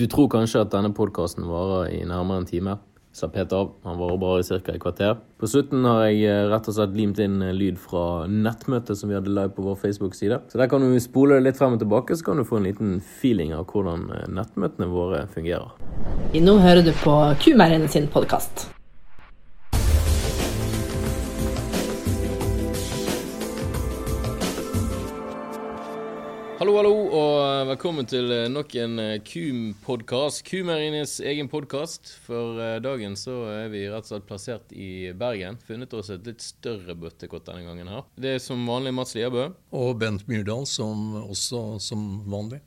Du tror kanskje at denne podkasten varer i nærmere en time, sa Peter. av. Han varer bare i ca. et kvarter. På slutten har jeg eh, rett og slett limt inn eh, lyd fra nettmøtet som vi hadde live på vår Facebook-side. Så der kan du spole det litt frem og tilbake, så kan du få en liten feeling av hvordan eh, nettmøtene våre fungerer. Nå hører du på Kumeierne sin podkast. Hallo, og velkommen til nok en Kum-podkast. Kumeierinis egen podkast. For dagen så er vi rett og slett plassert i Bergen. Funnet oss et litt større bøttekott denne gangen her. Det er som vanlig Mats Liabø. Og Bent Myrdal som også som vanlig.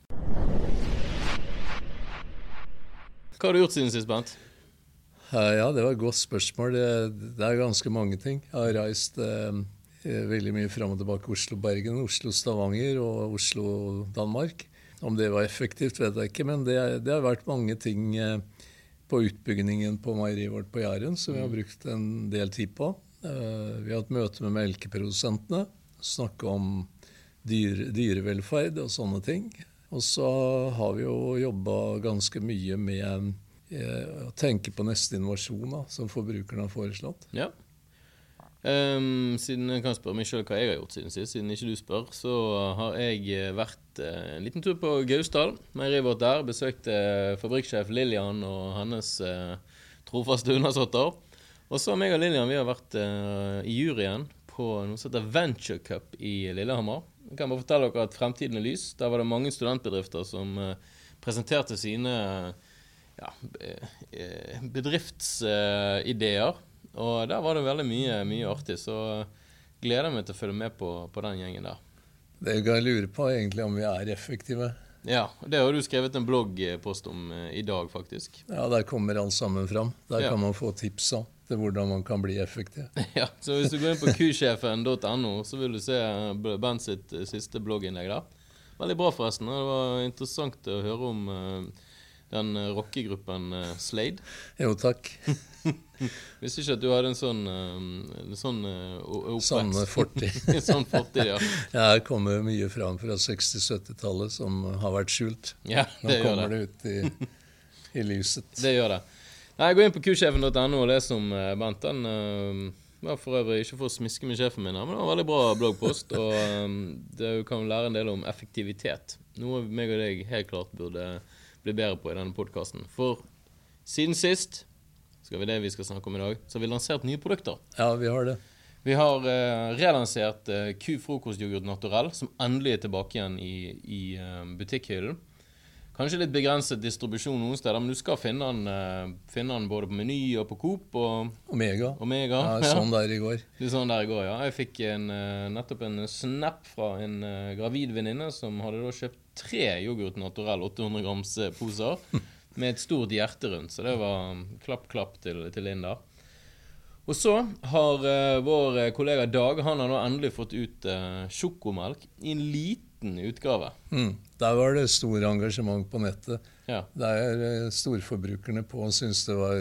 Hva har du gjort siden sist, Bent? Ja, det var et godt spørsmål. Det, det er ganske mange ting. Jeg har reist eh, veldig mye fram og tilbake Oslo-Bergen, Oslo-Stavanger og Oslo-Danmark. Om det var effektivt, vet jeg ikke, men det, det har vært mange ting eh, på utbyggingen på meieriet vårt på Jæren som vi har brukt en del tid på. Eh, vi har hatt møte med melkeprodusentene, snakke om dyre, dyrevelferd og sånne ting. Og så har vi jo jobba ganske mye med eh, å tenke på neste innovasjon da, som forbrukerne har foreslått. Ja. Um, siden jeg kan spørre meg sjøl hva jeg har gjort siden sist, siden ikke du spør, så har jeg vært uh, en liten tur på Gausdal, meieriet vårt der. Besøkte uh, fabrikksjef Lillian og hennes uh, trofaste undersåtter. Og så har meg og Lillian vi har vært i juryen på noe som heter Venture Cup i Lillehammer. Jeg kan bare fortelle dere at Fremtiden er lys. Der var det mange studentbedrifter som presenterte sine ja, bedriftsideer. Og der var det veldig mye, mye artig, så gleder jeg meg til å følge med på, på den gjengen der. Det jeg lurer på, er egentlig om vi er effektive. Ja, det har du skrevet en bloggpost om eh, i dag, faktisk. Ja, der kommer alt sammen fram. Der Ja. kan man få tips om til hvordan man kan bli effektiv. Ja, så hvis du går inn på kusjefen.no, så vil du se Ben sitt eh, siste blogginnlegg der. Veldig bra, forresten. Det var interessant å høre om eh, den eh, rockegruppen eh, Slade. Jo, takk. Visste ikke at du hadde en sånn, eh, en sånn eh, oppvekst. Sånn fortid. sånn fortid, ja. Jeg kommer mye fram fra 60-70-tallet som har vært skjult. Ja, Nå det gjør kommer det. det ut i, i lyset. Det gjør det. Nei, Gå inn på kusjefen.no og les om eh, Bent. Den var for øvrig ikke for å smiske med sjefen min, men det var en veldig bra bloggpost. Og det du kan lære en del om effektivitet. Noe meg og deg helt klart burde bli bedre på i denne podkasten. For siden sist skal vi det vi skal snakke om i dag, så har vi lansert nye produkter. Ja, vi har det. Vi har uh, relansert uh, Q frokostyoghurt naturell, som endelig er tilbake igjen i, i uh, butikkhyllen. Kanskje litt begrenset distribusjon noen steder, men du skal finne den, uh, finne den både på Meny og på Coop og Omega. Omega. Ja, sånn der i går. Du sånn der i går, ja. Jeg fikk en, eh, nettopp en snap fra en eh, gravid venninne som hadde da kjøpt tre yoghurt naturell 800 grams eh, poser med et stort hjerte rundt. Så det var mm, klapp, klapp til, til Linda. Og så har uh, vår eh, kollega Dag han har nå endelig fått ut uh, sjokomelk i en liten utgave. Mm. Der var det stor engasjement på nettet. Ja. Der uh, storforbrukerne på syntes det var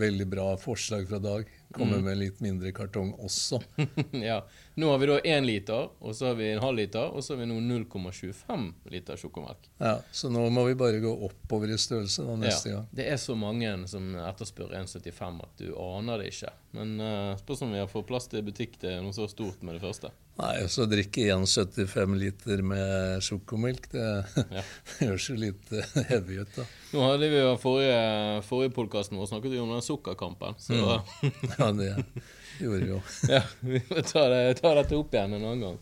veldig bra forslag fra Dag. Komme med litt mindre kartong også. ja. Nå har vi da én liter, og så har vi en halv liter, og så har vi nå 0,25 liter sjokomelk. Ja, så nå må vi bare gå oppover i størrelse da neste Ja, gang. det er så mange som etterspør 1,75 at du aner det ikke. Men uh, spørs om vi har fått plass til butikk til noe så stort med det første. Nei, så drikke 1,75 liter med sjokomelk, det, Ja. det høres jo litt eh, heavy ut, da. Nå hadde vi jo forrige, forrige podkasten vår snakket vi om den sukkerkampen. Så Ja, det gjorde vi jo. ja, vi får ta, det, ta dette opp igjen en annen gang.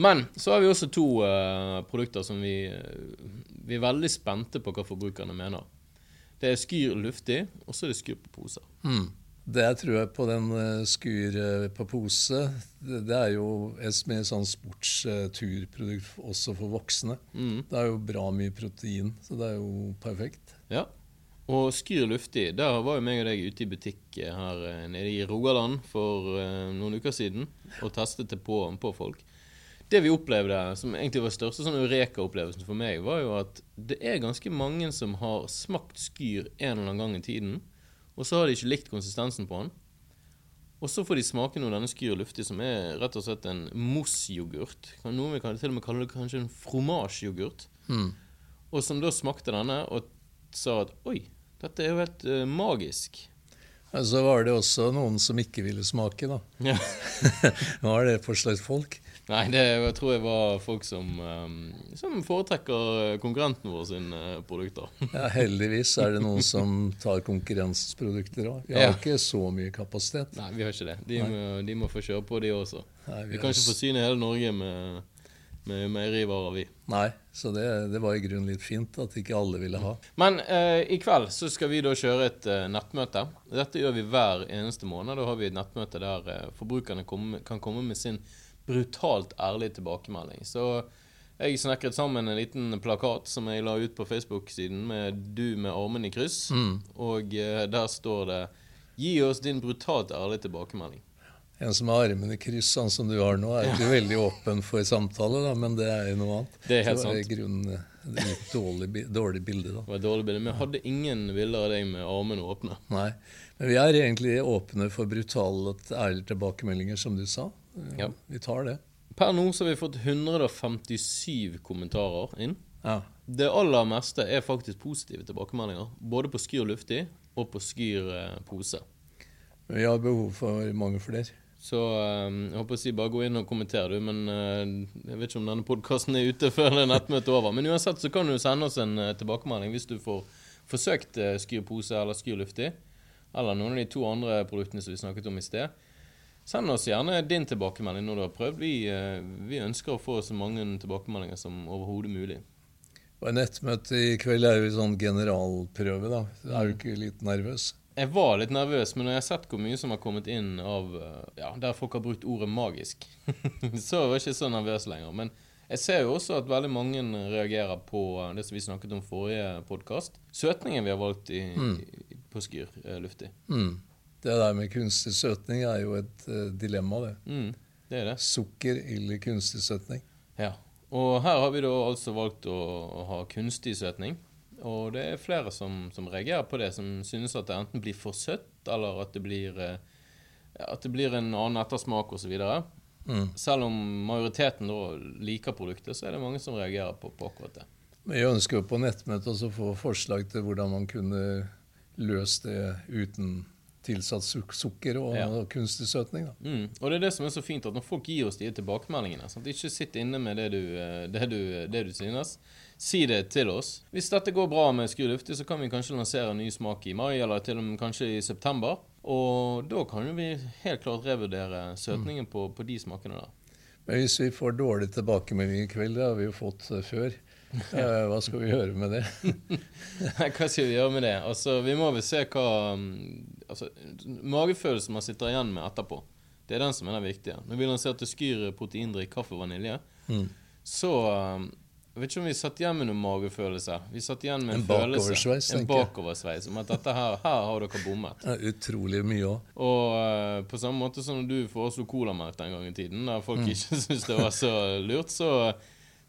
Men så har vi også to uh, produkter som vi, eh, vi er veldig spente på hva forbrukerne mener. Det er Skyr luftig, og så er det Skyr på poser. Mm. Det jeg tror på den Skyr eh, på pose, det, det er jo et mer sånn sportsturprodukt også for voksne. Mm. Det er jo bra mye protein, så det er jo perfekt. Ja. Og Skyr luftig, der var jo meg og deg ute i butikk eh, her eh, nede i Rogaland for eh, noen uker siden og testet det på, på folk. Det vi opplevde, som egentlig var største sånn Eureka-opplevelsen for meg, var jo at det er ganske mange som har smakt Skyr en eller annen gang i tiden, og så har de ikke likt konsistensen på den. Og så får de smake noe av denne Skyr luftig, som er rett og slett en mousse-yoghurt. Kan Noen vil til og med kalle det kanskje en fromasjeyoghurt. Mm. Og som da smakte denne, og sa at oi, dette er jo helt uh, magisk. Så altså var det også noen som ikke ville smake, da. Ja. Hva er det for slags folk? Nei, det jeg tror jeg var folk som, um, som foretrekker konkurrenten vår sine eh, produkter. Ja, heldigvis er det noen som tar konkurranseprodukter òg. Vi har Ja. ikke så mye kapasitet. Nei, vi har ikke det. De, må, de må få kjøre på, de også. Nei, Vi vi kan ikke forsyne hele Norge med, med meierivarer, vi. Nei, så det, det var i grunnen litt fint at ikke alle ville ha. Men eh, i kveld så skal vi da kjøre et eh, nettmøte. Dette gjør vi hver eneste måned. Da har vi et nettmøte der eh, forbrukerne kom, kan komme med sin brutalt ærlige tilbakemelding. Så jeg snekret sammen en liten plakat som jeg la ut på Facebook-siden med 'Du med armene i kryss'. Og eh, der står det 'Gi oss din brutalt ærlige tilbakemelding'. En som har armene i kryss, sånn som du har nå, er ikke veldig åpen for samtale, da, men det er jo noe annet. Det er helt var sant. i grunnen et dårlig, dårlig bilde, da. Det var et dårlig bilde, men jeg hadde ingen bilder av deg med armene åpne. Nei. Men vi er egentlig åpne for brutale, ærlige tilbakemeldinger, som du sa. Ja. Vi tar det. Per nå så har vi fått 157 kommentarer inn. Ja. Det aller meste er faktisk positive tilbakemeldinger. Både på Skyr luftig og på Skyr eh, pose. Vi har behov for mange flere. Så eh, jeg håper å si bare gå inn og kommenter, du. Men eh, jeg vet ikke om denne podkasten er ute før det nettmøtet er over. Men uansett så kan du sende oss en eh, tilbakemelding hvis du får forsøkt eh, Skyr pose eller Skyr luftig. Eller noen av de to andre produktene som vi snakket om i sted. Send oss gjerne din tilbakemelding når du har prøvd. Vi, vi ønsker å få så mange tilbakemeldinger som overhodet mulig. Og Nettmøtet i kveld er jo sånn generalprøve, da. Er du ikke litt nervøs? Jeg var litt nervøs, men når jeg har sett hvor mye som har kommet inn av eh, Ja, der folk har brukt ordet magisk, så var jeg ikke så nervøs lenger. Men jeg ser jo også at veldig mange reagerer på eh, det som vi snakket om forrige podkast. Søtningen vi har valgt i, i, på Skyr eh, luftig. Mm. Det der med kunstig søtning er jo et dilemma, det. Mm, det er det. Sukker eller kunstig søtning. Ja. Og her har vi da altså valgt å, å ha kunstig søtning. Og det er flere som, som reagerer på det, som synes at det enten blir for søtt, eller at det blir, eh, at det blir en annen ettersmak osv. Mm. Selv om majoriteten liker produktet, så er det mange som reagerer på, på akkurat det. Jeg ønsker jo på nettmøtet å få forslag til hvordan man kunne løst det uten tilsatt suk sukker og, Ja. kunstig søtning. Da. Mm. Og det er det som er så fint, at når folk gir oss de tilbakemeldingene at Ikke sitt inne med det du, eh, det, du, det du synes. Si det til oss. Hvis dette går bra med Skru luftig, så kan vi kanskje lansere en ny smak i mai, eller til og med kanskje i september. Og da kan vi helt klart revurdere søtningen på, på de smakene der. Men hvis vi får dårlig tilbakemelding i kveld, det har vi jo fått eh, før, eh, hva skal vi gjøre med det? Hva skal vi gjøre med det? Altså, Vi må vel se hva altså, Magefølelsen man sitter igjen med etterpå, det er den som er den viktige. Når vi lanserte Skyr proteindrikk kaffe og vanilje, Mm. så jeg vet ikke om vi satt igjen med noen magefølelse. Vi satt igjen med en, En bakoversveis, En tenker jeg. bakoversveis. Om at dette her, her har dere bommet. Er utrolig mye òg. Og uh, på samme måte som du foreslo colamelk den gangen i tiden, Mm. folk ikke syntes det var så lurt, så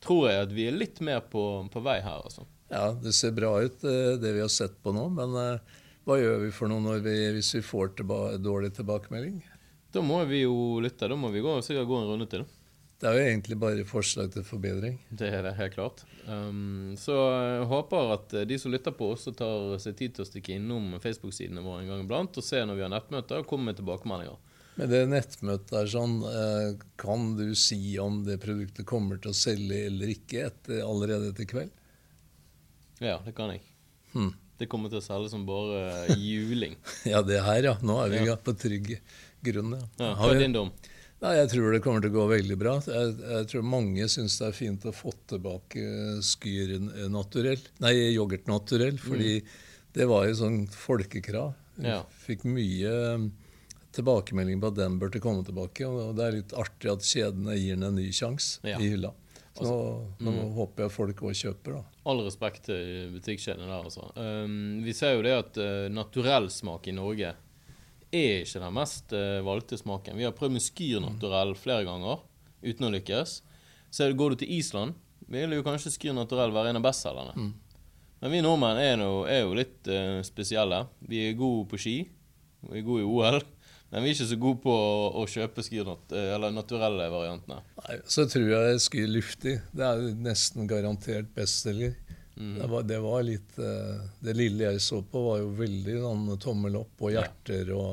tror jeg at vi er litt mer på, på vei her, altså. Ja, det ser bra ut, eh, det vi har sett på nå. Men uh, hva gjør vi for noe vi, hvis vi får tilba dårlig tilbakemelding? Da må vi jo lytte. Da må vi gå, sikkert gå en runde til. Det er jo egentlig bare forslag til forbedring. Det er det helt klart. Um, så jeg håper at eh, de som lytter på, også tar seg tid til å stikke innom Facebook-sidene våre en gang iblant og se når vi har nettmøter, og komme med tilbakemeldinger. Men det nettmøtet er sånn, eh, kan du si om det produktet kommer til å selge eller ikke etter, allerede etter kveld? Ja, det kan jeg. Hmm. Det kommer til å selge som bare juling. Ja, det her, ja. Nå er vi Ja. på trygg grunn. Ja. Ja, Har hva er din dom? Nei, Jeg tror det kommer til å gå veldig bra. Jeg, jeg tror mange syns det er fint å få tilbake Skyr naturell, nei, yoghurt naturell, fordi det var jo sånn folkekrav. Ja. fikk mye um, tilbakemelding på at den burde komme tilbake, og det er litt artig at kjedene gir den en ny sjanse Ja. i hylla. Så nå, nå håper jeg folk òg kjøper, da. All respekt til butikkjedene der, altså. Um, vi ser jo det at uh, naturellsmak i Norge er ikke den mest uh, valgte smaken. Vi har prøvd med Skyr naturell flere ganger uten å lykkes. Så går du til Island, vil jo kanskje Skyr naturell være en av bestselgerne. Men vi nordmenn er, nå, er jo litt uh, spesielle. Vi er gode på ski, vi er gode i OL, men vi er ikke så gode på å, å kjøpe Skyr nat eller naturelle variantene. Nei, så tror jeg Skyr luftig. Det er nesten garantert bestselger. Mm. Det, var, det, var, litt uh, Det lille jeg så på, var jo veldig sånn tommel opp og hjerter og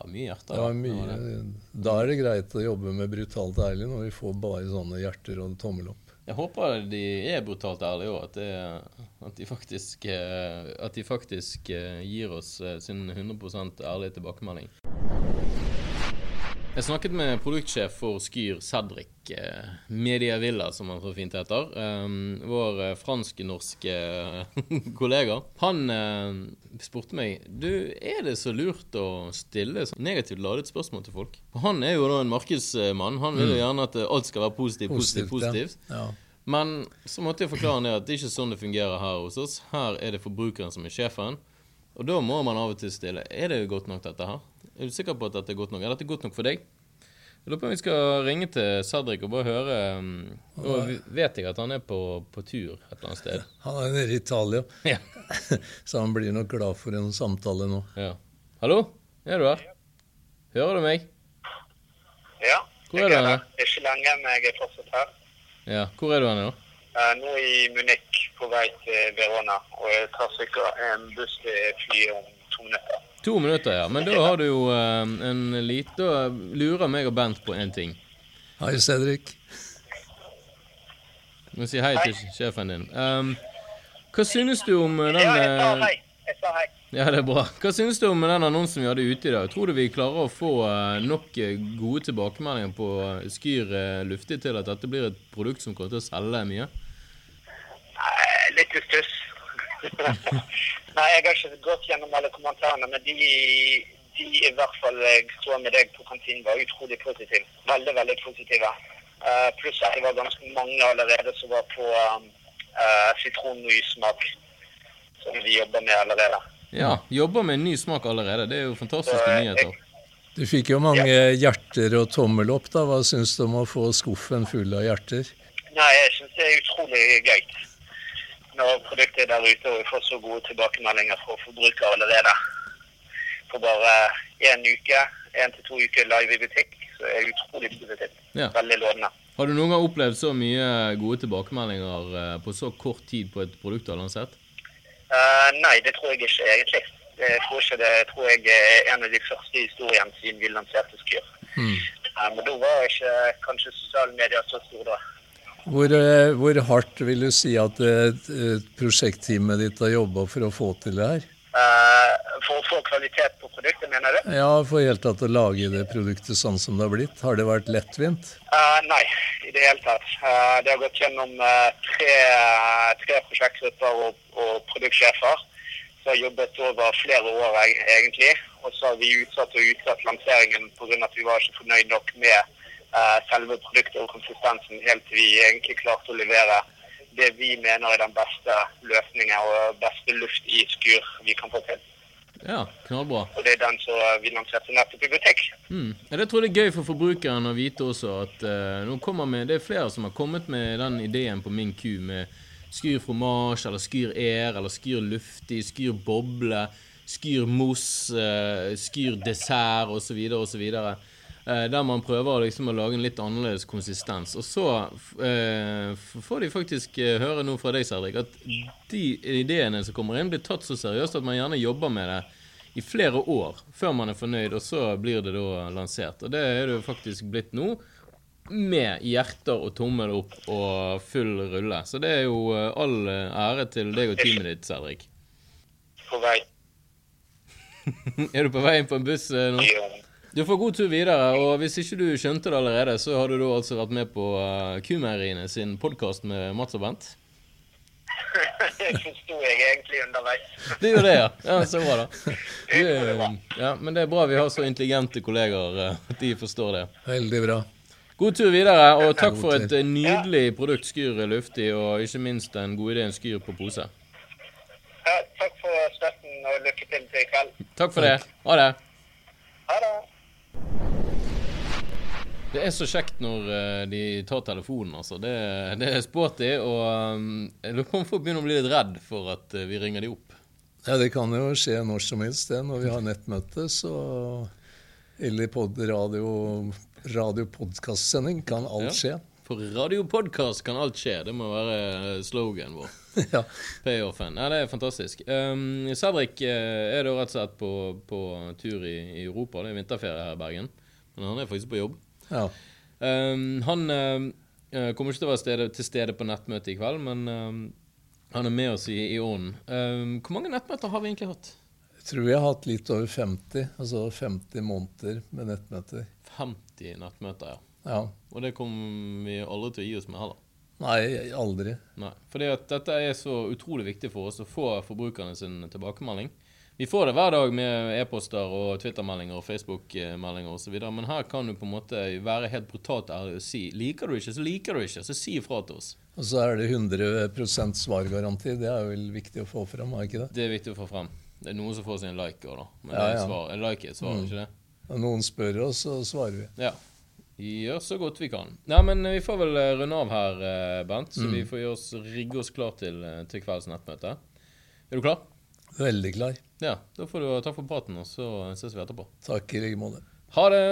ja, mye hjerter. Det var mye, da er det greit å jobbe med brutalt ærlig når vi får bare sånne hjerter og tommel opp. Jeg håper de er brutalt ærlige òg. At, at, de faktisk, eh, at de faktisk eh, gir oss sin 100% ærlige tilbakemelding. Jeg snakket med produktsjef for Skyr, Cedric Media Mediavilla, som han så fint heter. Um, vår eh, fransk-norske eh, kollega. Han eh, spurte meg du, er det så lurt å stille så negativt ladet spørsmål til folk. Han er jo da en markedsmann. Han vil jo mm. gjerne at alt skal være positivt, positivt, positivt. Ja. Ja. Men så måtte jeg forklare ned at det er ikke sånn det fungerer her hos oss. Her er det forbrukeren som er sjefen. Og da må man av og til stille. Er det godt nok, dette her? Er du sikker på at dette er godt nok? Er dette godt nok for deg? Jeg lurer på om vi skal ringe til Sadrik og bare høre um, Nå vet jeg at han er på, på, tur et eller annet sted. Han er nede i Italia, ja. så han blir nok glad for en samtale nå. Ja. Hallo? Er du her? Hører du meg? Ja. Hvor er du er Ikke lenge, men jeg er fortsatt her. Ja, Hvor er du hen nå? Uh, nå i Munich, på vei til Verona. Og jeg tar sikkert en buss til flyet om to minutter. To minutter, ja. Men da har du jo uh, en lite Da lurer meg og Bent på én ting. Hei, Cedric. Du må si hei, hei. til sjefen din. Um, hva synes du om den Ja, jeg sa hei. Jeg sa hei. Ja, det er bra. Hva synes du om den annonsen vi hadde ute i dag? Tror du vi klarer å få nok gode tilbakemeldinger på Skyr luftig til at dette blir et produkt som kommer til å selge mye? Litt i stuss. Nei, jeg har ikke gått gjennom alle kommentarene, men de, de i hvert fall jeg så med deg på kantinen, var utrolig positive. Veldig, veldig positive. Uh, pluss at det var ganske mange allerede som var på um, uh, som vi jobber med allerede. Ja, jobber med en ny smak allerede. Det er jo fantastiske så, nyheter. Jeg, du fikk jo mange ja. hjerter og tommel opp. da. Hva syns du om å få skuffen full av hjerter? Nei, Jeg syns det er utrolig gøy når produktet er der ute og vi får så gode tilbakemeldinger fra forbrukere allerede. For bare én uke, én til to uker live i butikk, så er det utrolig positivt. Ja. Veldig lovende. Har du noen gang opplevd så mye gode tilbakemeldinger eh, på så kort tid på et produkt du har lansert? Uh, nei, det tror jeg ikke egentlig. Jeg tror ikke det tror jeg er en av de første historiene siden vi lanserte Skyr. Mm. Uh, men da var ikke kanskje sosiale medier så store da. Hvor, eh, hvor, hardt vil du si at prosjektteamet ditt har jobba for å få til det her? For å få kvalitet på produktet, mener du? Ja, for helt tatt å lage det produktet sånn som det har blitt. Har det vært lettvint? Uh, nei, i det hele tatt. Uh, det har gått gjennom tre, tre prosjektgrupper og, og produktsjefer. Så har jobbet over flere år, egentlig. Og så har vi utsatt og utsatt lanseringen pga. at vi var ikke fornøyd nok med Eh, selve produktet og konsistensen helt til vi egentlig klarte å levere det vi mener er den beste løsningen og beste luft i skur vi kan få til. Ja, knallbra. Og det er den som vi lanserte nettopp i butikk. Mm. det tror jeg det er gøy for forbrukeren å vite også at uh, nå kommer med, det er flere som har kommet med den ideen på min ku med Skyr fromage eller Skyr air eller Skyr luftig, Skyr boble, Skyr mousse, uh, Skyr dessert osv. osv. Eh, der man prøver liksom å lage en litt annerledes konsistens. Og så eh, får de faktisk eh, høre noe fra deg, Cedric, at de ideene som kommer inn, blir tatt så seriøst at man gjerne jobber med det i flere år før man er fornøyd, og så blir det da lansert. Og det er det jo faktisk blitt nå. Med hjerter og tommel opp og full rulle. Så det er jo eh, all ære til deg og teamet ditt, Cedric. På vei. er du på vei inn på en buss nå? Ja. Du får god tur videre, og hvis ikke du skjønte det allerede, så har du da altså vært med på uh, Kumeieriene sin podkast med Mats og Bent. det forsto jeg egentlig underveis. det gjorde det, ja. ja. Så bra, da. Du, ja, men det er bra vi har så intelligente kolleger uh, at de forstår det. Veldig bra. God tur videre, og takk for et nydelig produkt, Skyr luftig, og ikke minst en god idé, en Skyr på pose. Ja, takk for støtten, og lykke til til i kveld. Takk for det. Ha det. Ha det. Det er så kjekt når uh, de tar telefonen, altså. Det, det er sporty, og um, jeg lurer på om folk begynner å bli litt redd for at uh, vi ringer de opp. Ja, det kan jo skje når som helst, det. Når vi har nettmøte, så Eller pod radio, radiopodkastsending kan alt ja. skje. På radiopodkast kan alt skje. Det må være sloganen vår. ja. Payoffen. Ja, det er fantastisk. Um, eh, er da rett og slett på, på tur i, i Europa. Det er vinterferie her i Bergen. Men han er faktisk på jobb. Ja. Um, han uh, kommer ikke til å være stede, til stede på nettmøtet i kveld, men um, han er med oss i, i ånden. Um, hvor mange nettmøter har vi egentlig hatt? Jeg tror vi har hatt litt over 50, altså 50 måneder med nettmøter. 50 nettmøter, ja. Ja. Og det kommer vi aldri til å gi oss med heller. Nei, aldri. Nei, fordi at dette er så utrolig viktig for oss å få forbrukerne sin tilbakemelding. Vi får det hver dag med e-poster og Twitter-meldinger og Facebook-meldinger osv. Men her kan du på en måte være helt brutalt ærlig og si liker du ikke, så liker du ikke. Så si ifra til oss. Og så er det 100 svargaranti. Det er vel viktig å få frem, er ikke det? Det er viktig å få frem. Det er noen som får seg en like òg, da. Men Ja, ja. svar, en like er et svar, Mm. ikke det? Når noen spør oss, så svarer vi. Ja. Gjør så godt vi kan. Nei, men vi får vel eh, runde av her, eh, Bent. Så Mm. vi får oss, rigge oss klar til, eh, til kveldens nettmøte. Er du klar? Veldig klar. Ja. Da får du takk for praten, og så ses vi etterpå. Takk i like måte. Ha det!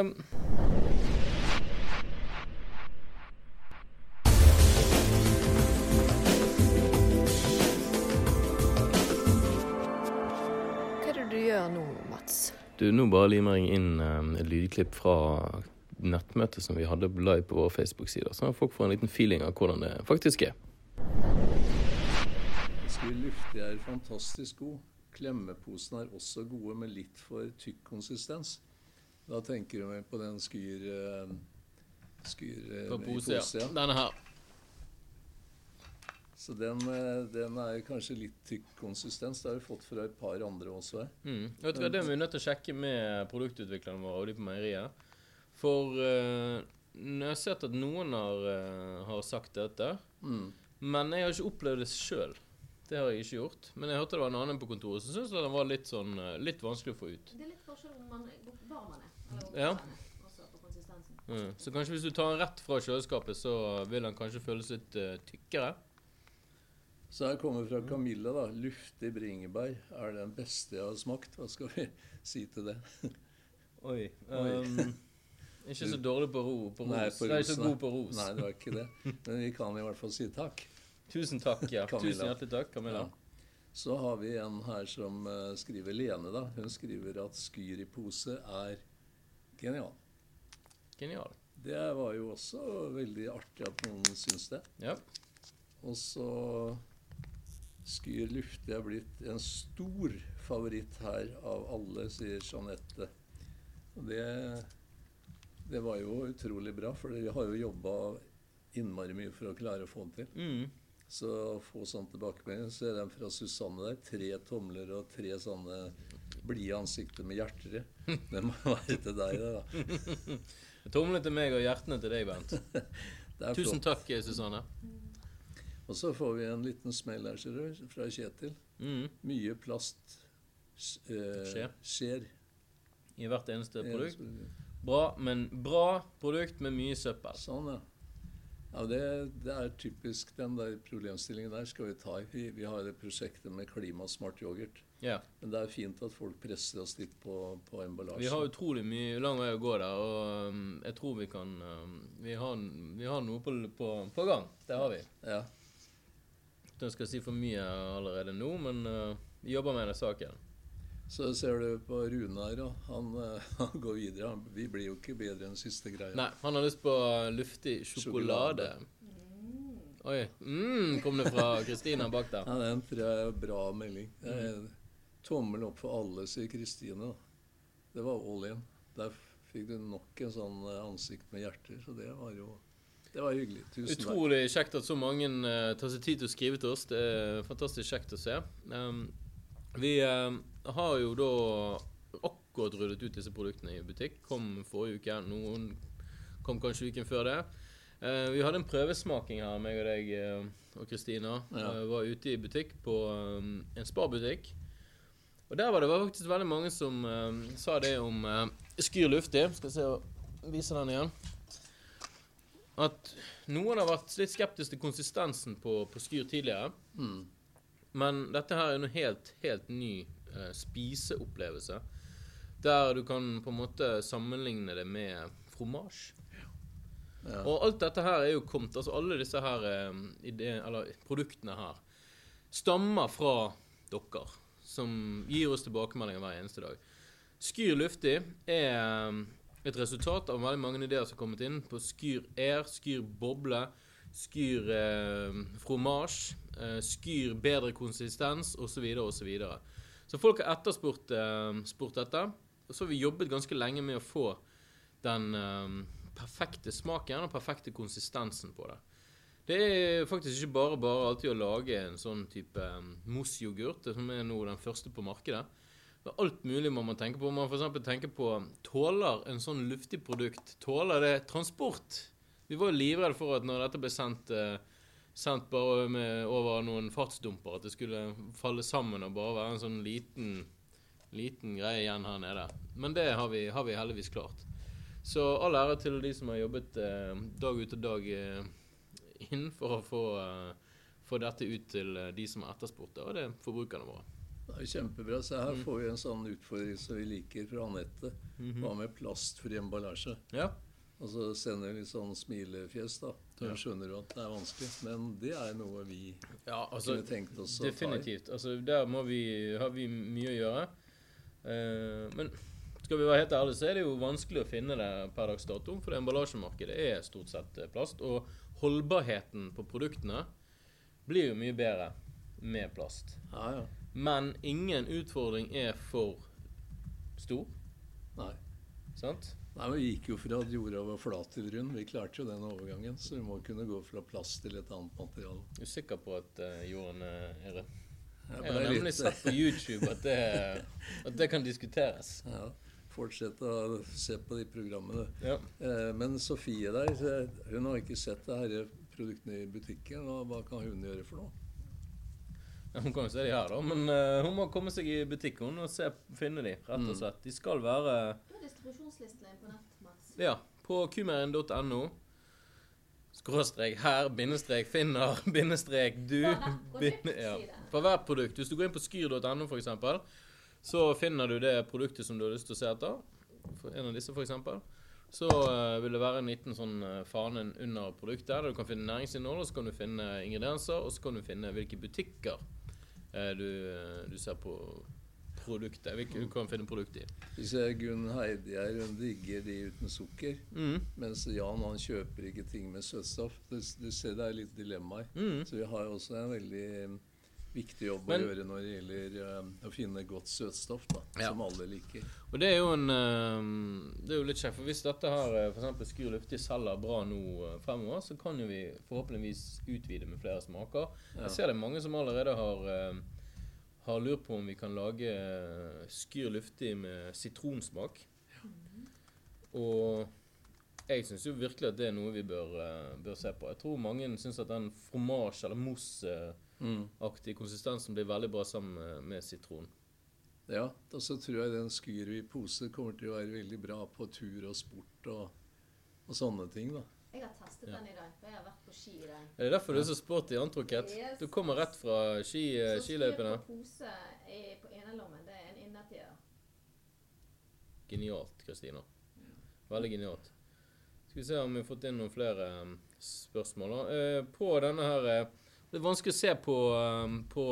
Hva er det du gjør nå, Mats? Du, nå bare limer jeg inn eh, et lydklipp fra nettmøtet som vi hadde live på våre Facebook-sider, så folk får en liten feeling av hvordan det faktisk er. Skyr luftig er fantastisk god. Klemmeposen er også gode med litt for tykk konsistens. Da tenker vi på den Skyr eh, Skyr eh, På pose, ja. Denne her. Så den, eh, den er kanskje litt tykk konsistens. Det har vi fått fra et par andre også her. Mm. Vet du hva, Det er vi nødt til å sjekke med produktutviklerne våre og de på meieriet. For uh, jeg har sett at noen har, uh, har sagt dette, Mm. men jeg har ikke opplevd det sjøl. Det har jeg ikke gjort. Men jeg hørte det var en annen på kontoret som syntes den var litt, sånn, eh, litt vanskelig å få ut. Det er litt forskjell om man, varm man er. Eller Ja. man er, også på konsistensen. Mm. Så kanskje hvis du tar den rett fra kjøleskapet, så vil den kanskje føles litt uh, tykkere. Så her kommer fra Camilla, da. Luftig bringebær er den beste jeg har smakt. Hva skal vi si til det? Oi. Um, ikke så dårlig på, ro, på ros. Nei, på ros, så nei. god på ros. Nei, det var ikke det. Men vi kan i hvert fall si takk. Tusen takk, ja. Camilla. Tusen hjertelig takk, Camilla. Ja. Så har vi en her som uh, skriver Lene, da. Hun skriver at Skyr i pose er genial. Genial. Det var jo også veldig artig at noen syns det. Ja. Og så Skyr luftig er blitt en stor favoritt her av alle, sier Jeanette. Og det, det var jo utrolig bra, for vi har jo jobba innmari mye for å klare å få det til. Mm. Så å få sånn tilbakemelding, så er den fra Susanne der. Tre tomler og tre sånne blide ansikter med hjerter i. Det må være til deg, det, da. Tomlene til meg og hjertene til deg, Bent. Tusen takk, Susanne. Og så får vi en liten smell her, ser du, fra Kjetil. Mm. Mye plast eh, Skje. skjer. I hvert eneste produkt. Bra, men bra produkt med mye søppel. Sånn, ja. Ja det, det er typisk den der problemstillingen der skal vi ta i. Vi, vi har det prosjektet med klimasmart yoghurt. Ja. Men det er fint at folk presser oss litt på, på emballasje. Vi har utrolig mye lang vei å gå der, og um, jeg tror vi kan um, vi, har, vi har noe på, på, på gang. Det har vi. Ja. Jeg skal si for mye allerede nå, men uh, vi jobber med den saken. Så ser du på Runar, og han, eh, han går videre. Han, vi blir jo ikke bedre enn siste greia. Nei, han har lyst på luftig sjokolade. Oi. Mm, kom det fra Kristina bak der. Ja, den tror jeg er bra melding. Det er Tommel opp for alle, sier Kristine. Det var all in. Der fikk du nok en sånn eh, ansikt med hjerter, så det var jo det var hyggelig. Tusen takk. Utrolig kjekt at så mange uh, tar seg tid til å skrive til oss. Det er fantastisk kjekt å se. Um, vi eh, har jo da akkurat ryddet ut disse produktene i butikk. Kom forrige uke. Noen kom kanskje uken før det. Uh, vi hadde en prøvesmaking her, meg og deg eh, og Kristina. Ja. Uh, var ute i butikk på um, en sparbutikk. Og der var det faktisk veldig mange som sa det om Skyr luftig. Skal se og vise den igjen at noen har vært litt skeptiske til konsistensen på, på Skyr tidligere. Mm. Men dette her er noe helt, helt ny eh, spiseopplevelse. Der du kan på en måte sammenligne det med fromasj. Ja. Og alt dette her er jo kommet Altså alle disse her ideen, eller produktene her stammer fra dere, som gir oss tilbakemeldinger hver eneste dag. Skyr luftig er eh, et resultat av veldig mange ideer som har kommet inn på Skyr Air, Skyr boble, Skyr eh, fromage, eh, Skyr bedre konsistens osv. Så, videre, og så. Så folk har etterspurt uh, dette. Og så har vi jobbet ganske lenge med å få den eh, perfekte smaken og perfekte konsistensen på det. Det er faktisk ikke bare bare alltid å lage en sånn type um, mousse-yoghurt, som er nå den første på markedet. Det er alt mulig man må tenke på. Man for eksempel tenker på Tåler en sånn luftig produkt Tåler det transport? Vi var livredde for at når dette ble sendt, eh, sendt bare med, over noen fartsdumper, at det skulle falle sammen og bare være en sånn liten, liten greie igjen her nede. Men det har vi, har vi heldigvis klart. Så all ære til de som har jobbet eh, dag ut og dag eh, inn for å få, eh, få dette ut til eh, de som har etterspurt det, og det er forbrukerne våre. Det er kjempebra. Så her får vi en sånn utfordring som vi liker fra Anette. Hva med plastfri emballasje? Ja. Og så sender vi litt sånn smilefjes, da. Da skjønner du at det er vanskelig. Men det er noe vi Ja, altså kunne tenkt oss å ta i. Definitivt. Altså, der må vi, har vi mye å gjøre. Eh, men skal vi være helt ærlige, så er det jo vanskelig å finne det per dags dato. For emballasjemarkedet er stort sett eh, plast. Og holdbarheten på produktene blir jo mye bedre med plast. Ja, ja. Men ingen utfordring er for stor. Nei. Sant? Nei, Vi gikk jo fra at jorda var flat til rund. Vi klarte jo den overgangen. Så vi må kunne gå fra plast til et annet materiale. Du er sikker på at uh, jorden eh, er rød? Jeg Jeg har nemlig litt- sett på YouTube at det, at det kan diskuteres. Ja, Fortsett å se på de programmene. Ja. Eh, Men Sofie der, eh, hun har ikke sett det her produktene i butikken. og Hva kan hun gjøre for noe? Hun kan jo se de her, da. Men uh, hun må komme seg i butikken og se, finne de, rett og slett. De skal være distribusjonslistene på nett, Mats. ja, på kumeren.no. Skråstrek her, bindestrek finner, bindestrek du. Bin, ja. For hvert produkt. Hvis du går inn på skyr.no f.eks., så finner du det produktet som du har lyst til å se etter. For en av disse f.eks. Så uh, vil det være en liten sånn uh, fane under produktet der du kan finne næringsinnhold, og så kan du finne ingredienser, og så kan du finne hvilke butikker uh, du, du ser på produktet. Du kan finne produkt i. Vi ser Gunn Heidi her, hun digger de uten sukker. Mm. Mens Jan han kjøper ikke ting med søtstoff. Du, du ser det er litt dilemmaer. Mm. Så vi har jo også en veldig eh, viktig jobb Men- å gjøre når det gjelder uh, å finne godt søtstoff da, Ja. som alle liker. Og det er jo en uh, Det er jo litt kjekt, for hvis dette her eh, for eksempel Skyr Luftig selger bra nå uh, fremover, så kan jo vi forhåpentligvis utvide med flere smaker. Jeg ser det er mange som allerede har har lurt på om vi kan lage eh, Skyr Luftig med sitronsmak. Og jeg syns jo virkelig at det er noe vi bør, eh, bør se på. Jeg tror mange syns at den fromage- eller mousse-aktige konsistensen blir veldig bra sammen med, med sitron. Ja, og så tror jeg den skyr i pose kommer til å være veldig bra på tur og sport og, og sånne ting. da. Jeg har testet den i dag, for jeg har vært på ski i dag. Er det derfor du er så sporty antrukket? Yes. Du kommer rett fra ski, eh, Så skiløypene. styr på pose i- på enerlommen, det er en innertier. Genialt, Kristina. Veldig genialt. Skal vi se om vi har fått inn noen flere eh, spørsmål. da. Eh, På denne her eh, Det er vanskelig å se på, eh, på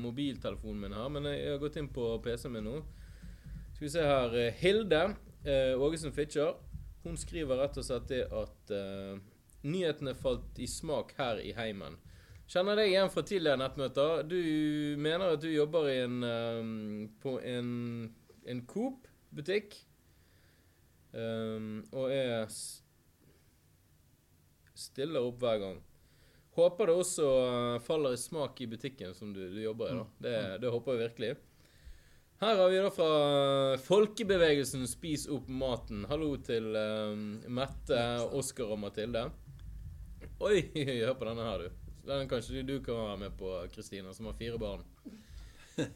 mobiltelefonen min her, men jeg har gått inn på PC-en min nå. Skal vi se her. eh, Hilde eh, Ågesen Fitcher. Hun skriver rett og slett det at uh, nyhetene falt i smak her i heimen. Kjenner deg igjen fra tidligere nettmøter. Du mener at du jobber i en, um, på en, en Coop-butikk. Um, og er stiller opp hver gang. Håper det også faller i smak i butikken som du, du jobber i. da. Det, det håper jeg virkelig. Her har vi da fra folkebevegelsen Spis opp maten. Hallo til um, Mette, Oskar og Mathilde. Oi, hør på denne her, du. Den kanskje du kan være med på, Kristina, som har fire barn.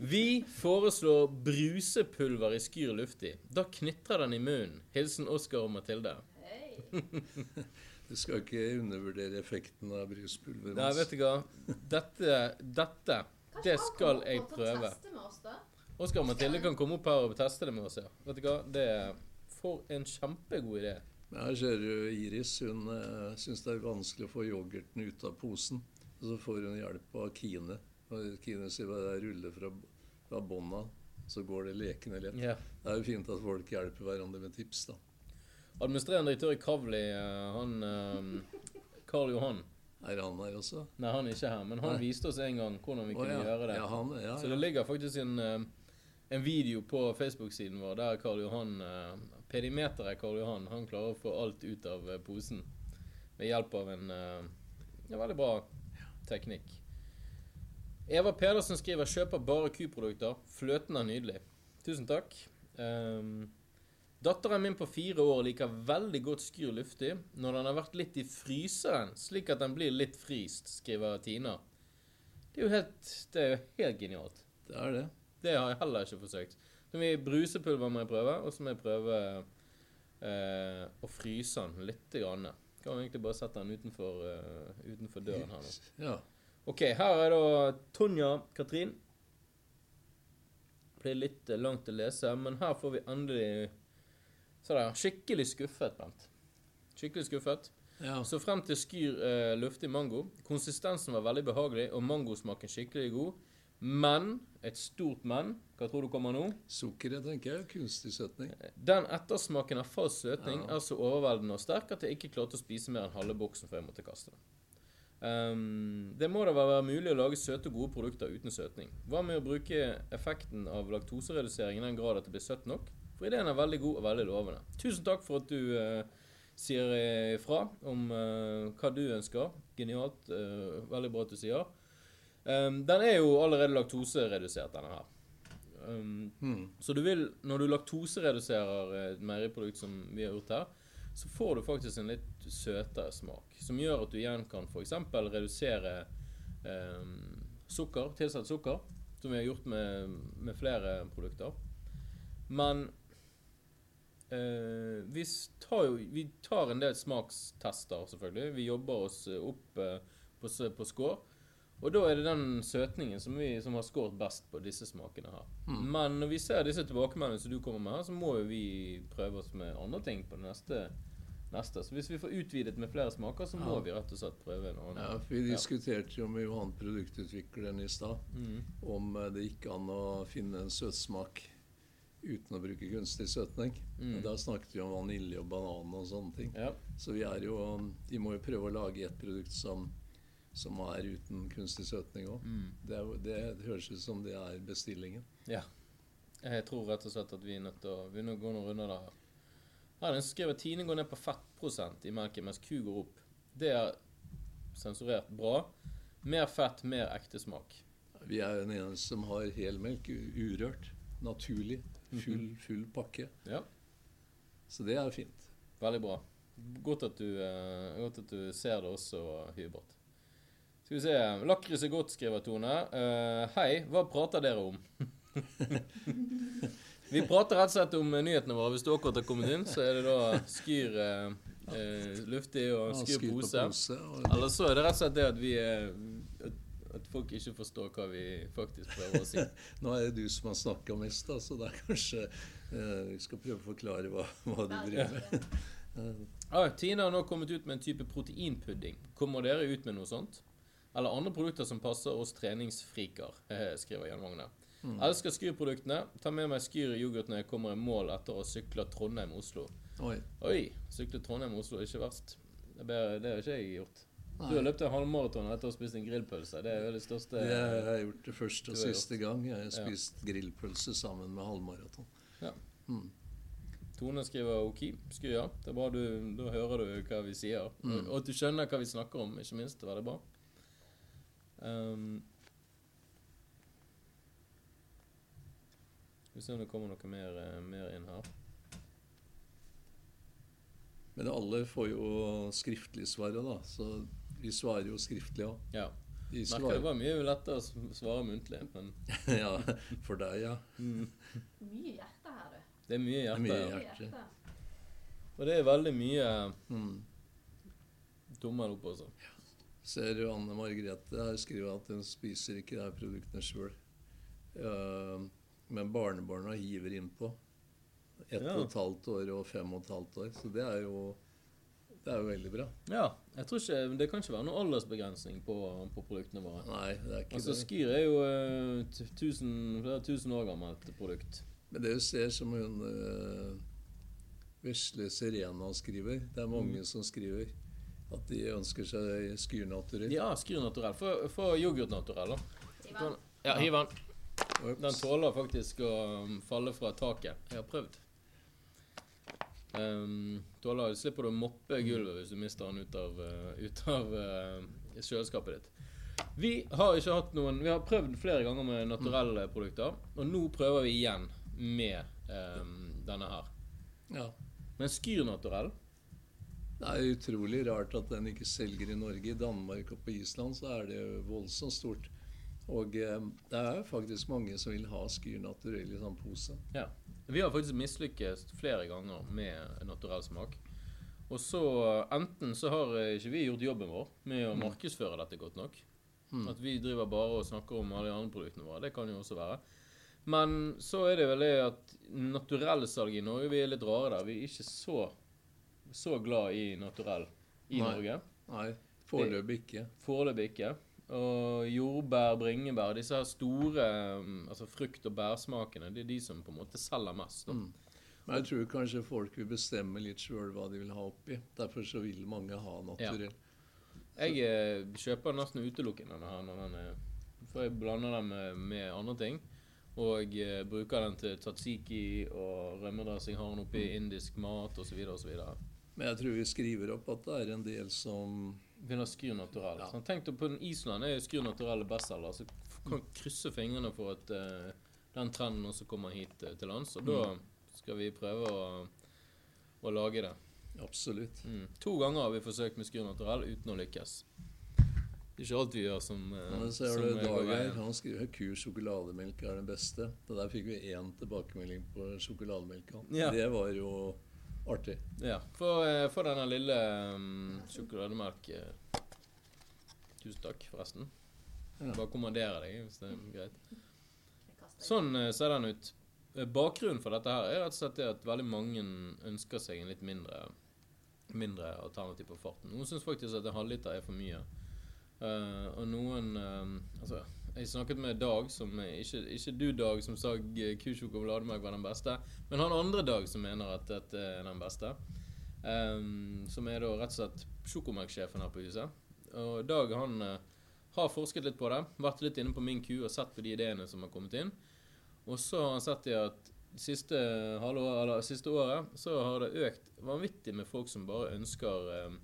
Vi foreslår brusepulver i Skyr luftig. Da knitrer den i munnen. Hilsen Oskar og Mathilde. Hei! Du skal ikke undervurdere effekten av bruspulver. Nei, vet du hva. Dette, dette, det skal jeg prøve. Kanskje han kommer på å teste med oss, da? Oskar og Mathilde kan komme opp her og teste det med oss, ja. Vet du hva. Det er for en kjempegod idé. Her ser du Iris. Hun uh, syns det er vanskelig å få yoghurten ut av posen. Og så får hun hjelp av Kine. Og Kine sier bare det er rulle fra, fra bånda, så går det lekende lett. Ja. Det er jo fint at folk hjelper hverandre med tips, da. Administrerende direktør i Kavli, eh, han Karl Karl Johan Er han her også? Nei, han er ikke her, men han Nei. viste oss en gang hvordan vi kunne kunne ja. gjøre det. Ja, han, ja, Så det ligger faktisk en, eh, en video på Facebook-siden vår der Karl Johan eh, Pedimeteret Karl Johan han klarer å få alt ut av eh, posen ved hjelp av en eh, veldig bra teknikk. Eva Pedersen skriver 'kjøper bare kuprodukter'. Fløten er nydelig. Tusen takk. Um, Datteren min på fire år liker veldig godt skyr luftig når den har vært litt i fryseren, slik at den blir litt fryst, skriver Tina. Det er jo helt, det er jo helt genialt. Det er det. Det har jeg heller ikke forsøkt. Så mye brusepulver må jeg prøve, og så må jeg prøve eh, å fryse den litt. Grann. Kan vi egentlig bare sette den utenfor, uh, utenfor døren her nå. Ja. Ok, her er da Tonja Katrin. Blir litt eh, langt å lese, men her får vi endelig Se der, skikkelig skuffet, Bent. Skikkelig skuffet. ja. Så frem til skyr uh, luftig mango. Konsistensen var veldig behagelig, og mangosmaken skikkelig god. Men et stort men. Hva tror du kommer nå? Sukkeret, tenker jeg. Kunstig søtning. Den ettersmaken av falsk søtning Ja. er så overveldende og sterk at jeg ikke klarte å spise mer enn halve boksen før jeg måtte kaste den. Um, det må da være mulig å lage søte og gode produkter uten søtning. Hva med å bruke effekten av laktoseredusering i den grad at det blir søtt nok? For ideen er veldig god og veldig lovende. Tusen takk for at du uh, sier ifra om uh, hva du ønsker. Genialt. Uh, veldig bra at du sier. Ehm, den er jo allerede laktoseredusert, denne her. Um, Hmm. så du vil, når du laktosereduserer et meieriprodukt som vi har gjort her, så får du faktisk en litt søtere smak. Som gjør at du igjen kan f.eks. redusere um, sukker, tilsatt sukker, som vi har gjort med, med flere produkter. Men uh, vi, tar jo, vi tar en del smakstester, selvfølgelig. Vi jobber oss opp uh, på, på score. Og da er det den søtningen som, vi, som har skåret best på disse smakene her. Men når vi ser disse tilbakemeldingene som du kommer med her, så må jo vi prøve oss med andre ting på det neste. neste. Så hvis vi får utvidet med flere smaker, så må Ja. vi rett og slett prøve en annen. Ja, for Vi diskuterte jo med Johan produktutvikleren i stad Mm. om eh, det gikk an å finne en søtsmak uten å bruke kunstig søtning. Mm. Da snakket vi om vanilje og banan og sånne ting. Ja. Så vi er jo Vi må jo prøve å lage et produkt som, som er uten kunstig søtning òg. Mm. Det, det, høres ut som det er bestillingen. ja. Jeg tror rett og slett at vi er nødt til å gå noen runder der. Her er det en som skriver Tine går ned på fettprosent i melken, mens ku går opp. Det er sensurert bra. Mer fett, mer ekte smak. Vi er den eneste som har helmelk, urørt, naturlig, full, full pakke. Ja. Så det er fint. Veldig bra. Godt at du, eh, godt at du ser det også, Hubert. Skal vi se. Lakris er godt, skriver Tone. Uh, hei, hva prater dere om? vi prater rett og slett om eh, nyhetene våre. Hvis du akkurat har kommet inn, så er det da skyr uh, eh, luftig og Ja, skyr skryt på pose. pose, og- Eller så er det rett og slett det at vi er at, folk ikke forstår hva vi faktisk prøver å si. Nå er det du som har snakka mest, da, så det er kanskje eh, Vi skal prøve å forklare hva, hva du driver med. Ah, Tina har nå kommet ut med en type proteinpudding. Kommer dere ut med noe sånt? Eller andre produkter som passer oss treningsfriker, eh, skriver Jan Magne. Elsker Skyr-produktene. Ta med meg Skyr-yoghurt når jeg kommer i mål etter å sykle Trondheim-Oslo. Oi. Oi, sykle Trondheim-Oslo er ikke verst. Det, det har ikke jeg gjort. Du har løpt en halvmaraton etter å ha spist en grillpølse. Det er jo det største Det har jeg gjort det første og siste gang. Jeg har Ja. spist grillpølse sammen med halvmaraton. Ja. Mm. Tone skriver OK. Skyr, ja. Det er bra du, Da hører du hva vi sier. Mm. Og, at du skjønner hva vi snakker om, ikke minst. Det var veldig bra. Um, vi se om det kommer noe mer, eh, mer inn her. Men alle får jo skriftlig svaret, da. Så vi svarer jo skriftlig òg. Ja. De Merker det var mye lettere å svare muntlig, men Ja, for deg, ja. Mye hjerte her, du. det er mye Det er mye hjerte. Ja. Og det er veldig mye Mm. tommel opp også. Ser jo Anne Margrethe her skriver at hun spiser ikke de produktene sjøl. men barnebarna hiver innpå. ett Ja. og et halvt år og fem og et halvt år. Så det er jo, det er jo veldig bra. Ja. Jeg tror ikke, Det kan ikke være noen aldersbegrensning på, på produktene våre. Nei, det er ikke Altså, det. Skyr er jo eh, t- 1000, flere tusen år gammelt produkt. Men det du ser som hun uh, vesle Serena skriver Det er mange Mm. som skriver at de ønsker seg skyrnaturell. Ja, Skyr naturell. Få yoghurt naturell, da. Ivan. Ja, hiv den. Den tåler faktisk å um, falle fra taket. Jeg har prøvd. Um, tåler, slipper du å moppe gulvet hvis du mister den ut av, uh, ut av uh, kjøleskapet ditt. Vi har ikke hatt noen Vi har prøvd flere ganger med naturelle produkter, og nå prøver vi igjen med um, denne her. Ja. Men Skyr naturell Det er utrolig rart at den ikke selger i Norge. I Danmark og på Island så er det voldsomt stort. Og eh, det er faktisk mange som vil ha Skyr naturell i sånn pose. Ja. Vi har faktisk mislykkes flere ganger med naturell smak. Og så enten så har eh, ikke vi gjort jobben vår med å markedsføre dette godt nok. At vi driver bare og snakker om alle de andre produktene våre. Det kan jo også være. Men så er det vel det at naturellsalget i Norge Vi er litt rare der. Vi er ikke så, så glad i naturell i Nei. Norge. Nei, foreløpig ikke. Foreløpig ikke. Og jordbær, bringebær, disse her store um, altså frukt- og bærsmakene, det er de som på en måte selger mest. Da. Men jeg tror kanskje folk vil bestemme litt sjøl hva de vil ha oppi. Derfor så vil mange ha naturell. Jeg eh, kjøper nesten utelukkende denne her når den er For jeg blander den med, med andre ting. Og eh, bruker den til tatsiki og rømmedressing, har den oppi indisk mat osv. osv. Men jeg tror vi skriver opp at det er en del som Begynner å skyr naturell. Ja. Sånn, Tenk på den Island er skyr naturell bestselger. Så kan krysse fingrene for at uh, den trenden også kommer hit uh, til lands. Og da skal vi prøve å, å lage det. Absolutt. Mm. To ganger har vi forsøkt med skyr naturell uten å lykkes. Det er ikke alt vi gjør som, uh, Men så er det Dag her. Han skriver 'Kur sjokolademelk er den beste. Og der fikk vi én tilbakemelding på sjokolademelka. Ja. Det var jo artig. Ja. Få eh, få denne lille um, sjokolademelk eh. Tusen takk, forresten. Ja. Bare kommandere deg, hvis det er greit. Sånn eh, ser den ut. Bakgrunnen for dette her er rett og slett det at veldig mange ønsker seg en litt mindre mindre alternativ på farten. Noen syns faktisk at en halvliter er for mye. Uh, og noen uh, Altså, jeg snakket med Dag, som ikke, ikke du, Dag, som sa kusjokolademelk var den beste, men han andre Dag som mener at dette er den beste. Um, som er da rett og slett sjokomelksjefen her på huset. Og Dag han eh, har forsket litt på det, vært litt inne på min ku og sett på de ideene som har kommet inn. Og så har han sett i at siste, halvår, eller siste året så har det økt vanvittig med folk som bare ønsker um,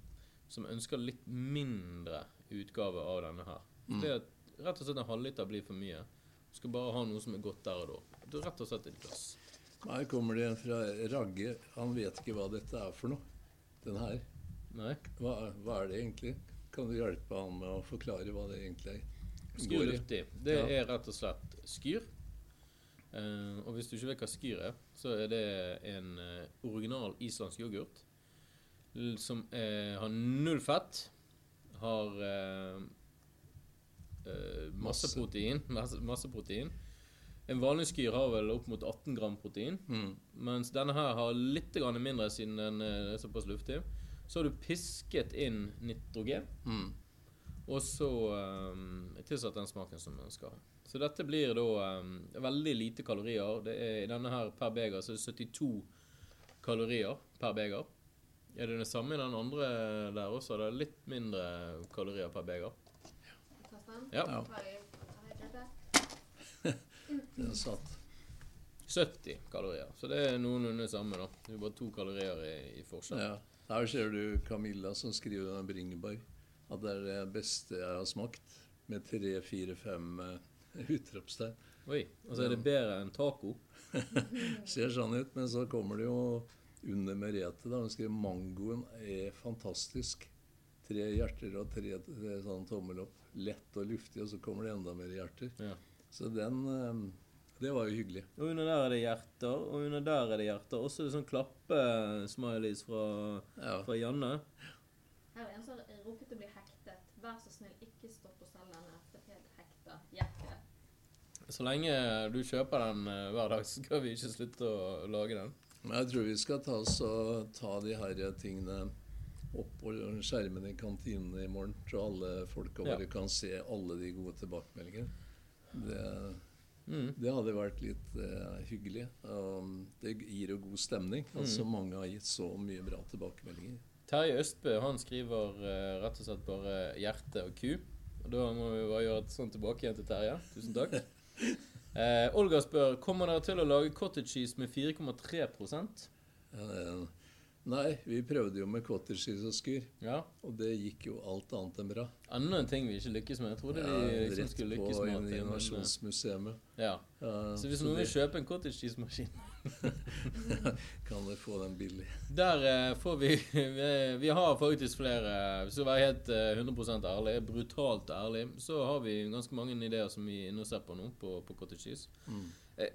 Som ønsker litt mindre utgave av denne her. Det at rett og slett en halvliter blir for mye. Du skal bare ha noe som er godt der og da. Du rett og slett et glass. Her kommer det en fra Ragge. Han vet ikke hva dette er for noe. Den her. Nei? Hva, hva er det egentlig? Kan du hjelpe han med å forklare hva det egentlig er? Skyr Går i? luftig. Det Ja. er rett og slett skyr. Eh, og hvis du ikke vet hva skyr er, så er det en eh, original islandsk yoghurt som er, har null fett, har eh, eh, masse, protein. Masse, masse protein. En vanlig skyr har vel opp mot 18 gram protein, Mm. mens denne her har litt mindre siden den eh, er såpass luftig. Så har du pisket inn nitrogen. Mm. Og så um, tilsatt den smaken som man skal ha. Så dette blir da um, veldig lite kalorier. Det er, I denne her per beger så er det 72 kalorier per beger. Er det det samme i den andre der også? Det er litt mindre kalorier per beger. Ja. Den satt. 70 kalorier. Så det er noenlunde samme, da. Det er bare to kalorier i, i forskjell. Ja. Her ser du Camilla som skriver om bringebær. At det er det beste jeg har smakt. Med tre, fire, fem eh, utropstegn. Oi. Og så er det bedre enn taco. Ser sånn ut, men så kommer det jo under Merete. da Hun skriver mangoen er fantastisk. Tre hjerter og tre, tre sånn tommel opp. Lett og luftig, og så kommer det enda mer hjerter. Ja. Så den eh, Det var jo hyggelig. Og under der er det hjerter, og under der er det hjerter. Og så er det sånn klappe-smileys fra, Ja. fra Janne. Her er en som har rukket å bli hektet. Vær så snill, ikke stopp å selge denne Det er helt hekta hjerte. Så lenge du kjøper den eh, hver dag, så skal vi ikke slutte å lage den. Jeg tror vi skal ta, så, ta de her tingene opp på skjermen i kantinene i morgen, så alle folka Ja. kan se alle de gode tilbakemeldingene. Det, Mm. det hadde vært litt uh, hyggelig. Um, det gir jo god stemning. Altså Mm. Mange har gitt så mye bra tilbakemeldinger. Terje Østbø han skriver uh, rett og slett bare hjerte og ku. Og da må vi bare gjøre et sånt tilbake igjen til Terje. Tusen takk. Eh, Olga spør kommer dere til å lage cottage cheese med 4,3 Eh, Nei, vi prøvde jo med cottage cheese og skyr, Ja. og det gikk jo alt annet enn bra. Enda en ting vi ikke lykkes med. Jeg trodde Ja, vi liksom skulle lykkes med Rett det, men, eh, Innovasjonsmuseet. Ja. Ja, Så hvis noen vil kjøpe en cottage cheese-maskin kan dere få den billig. Der eh, får vi, vi Vi har faktisk flere Hvis jeg skal være helt eh, 100% ærlig, brutalt ærlig, så har vi ganske mange ideer som vi er inne og ser på nå, på, på cottage cheese. Eh,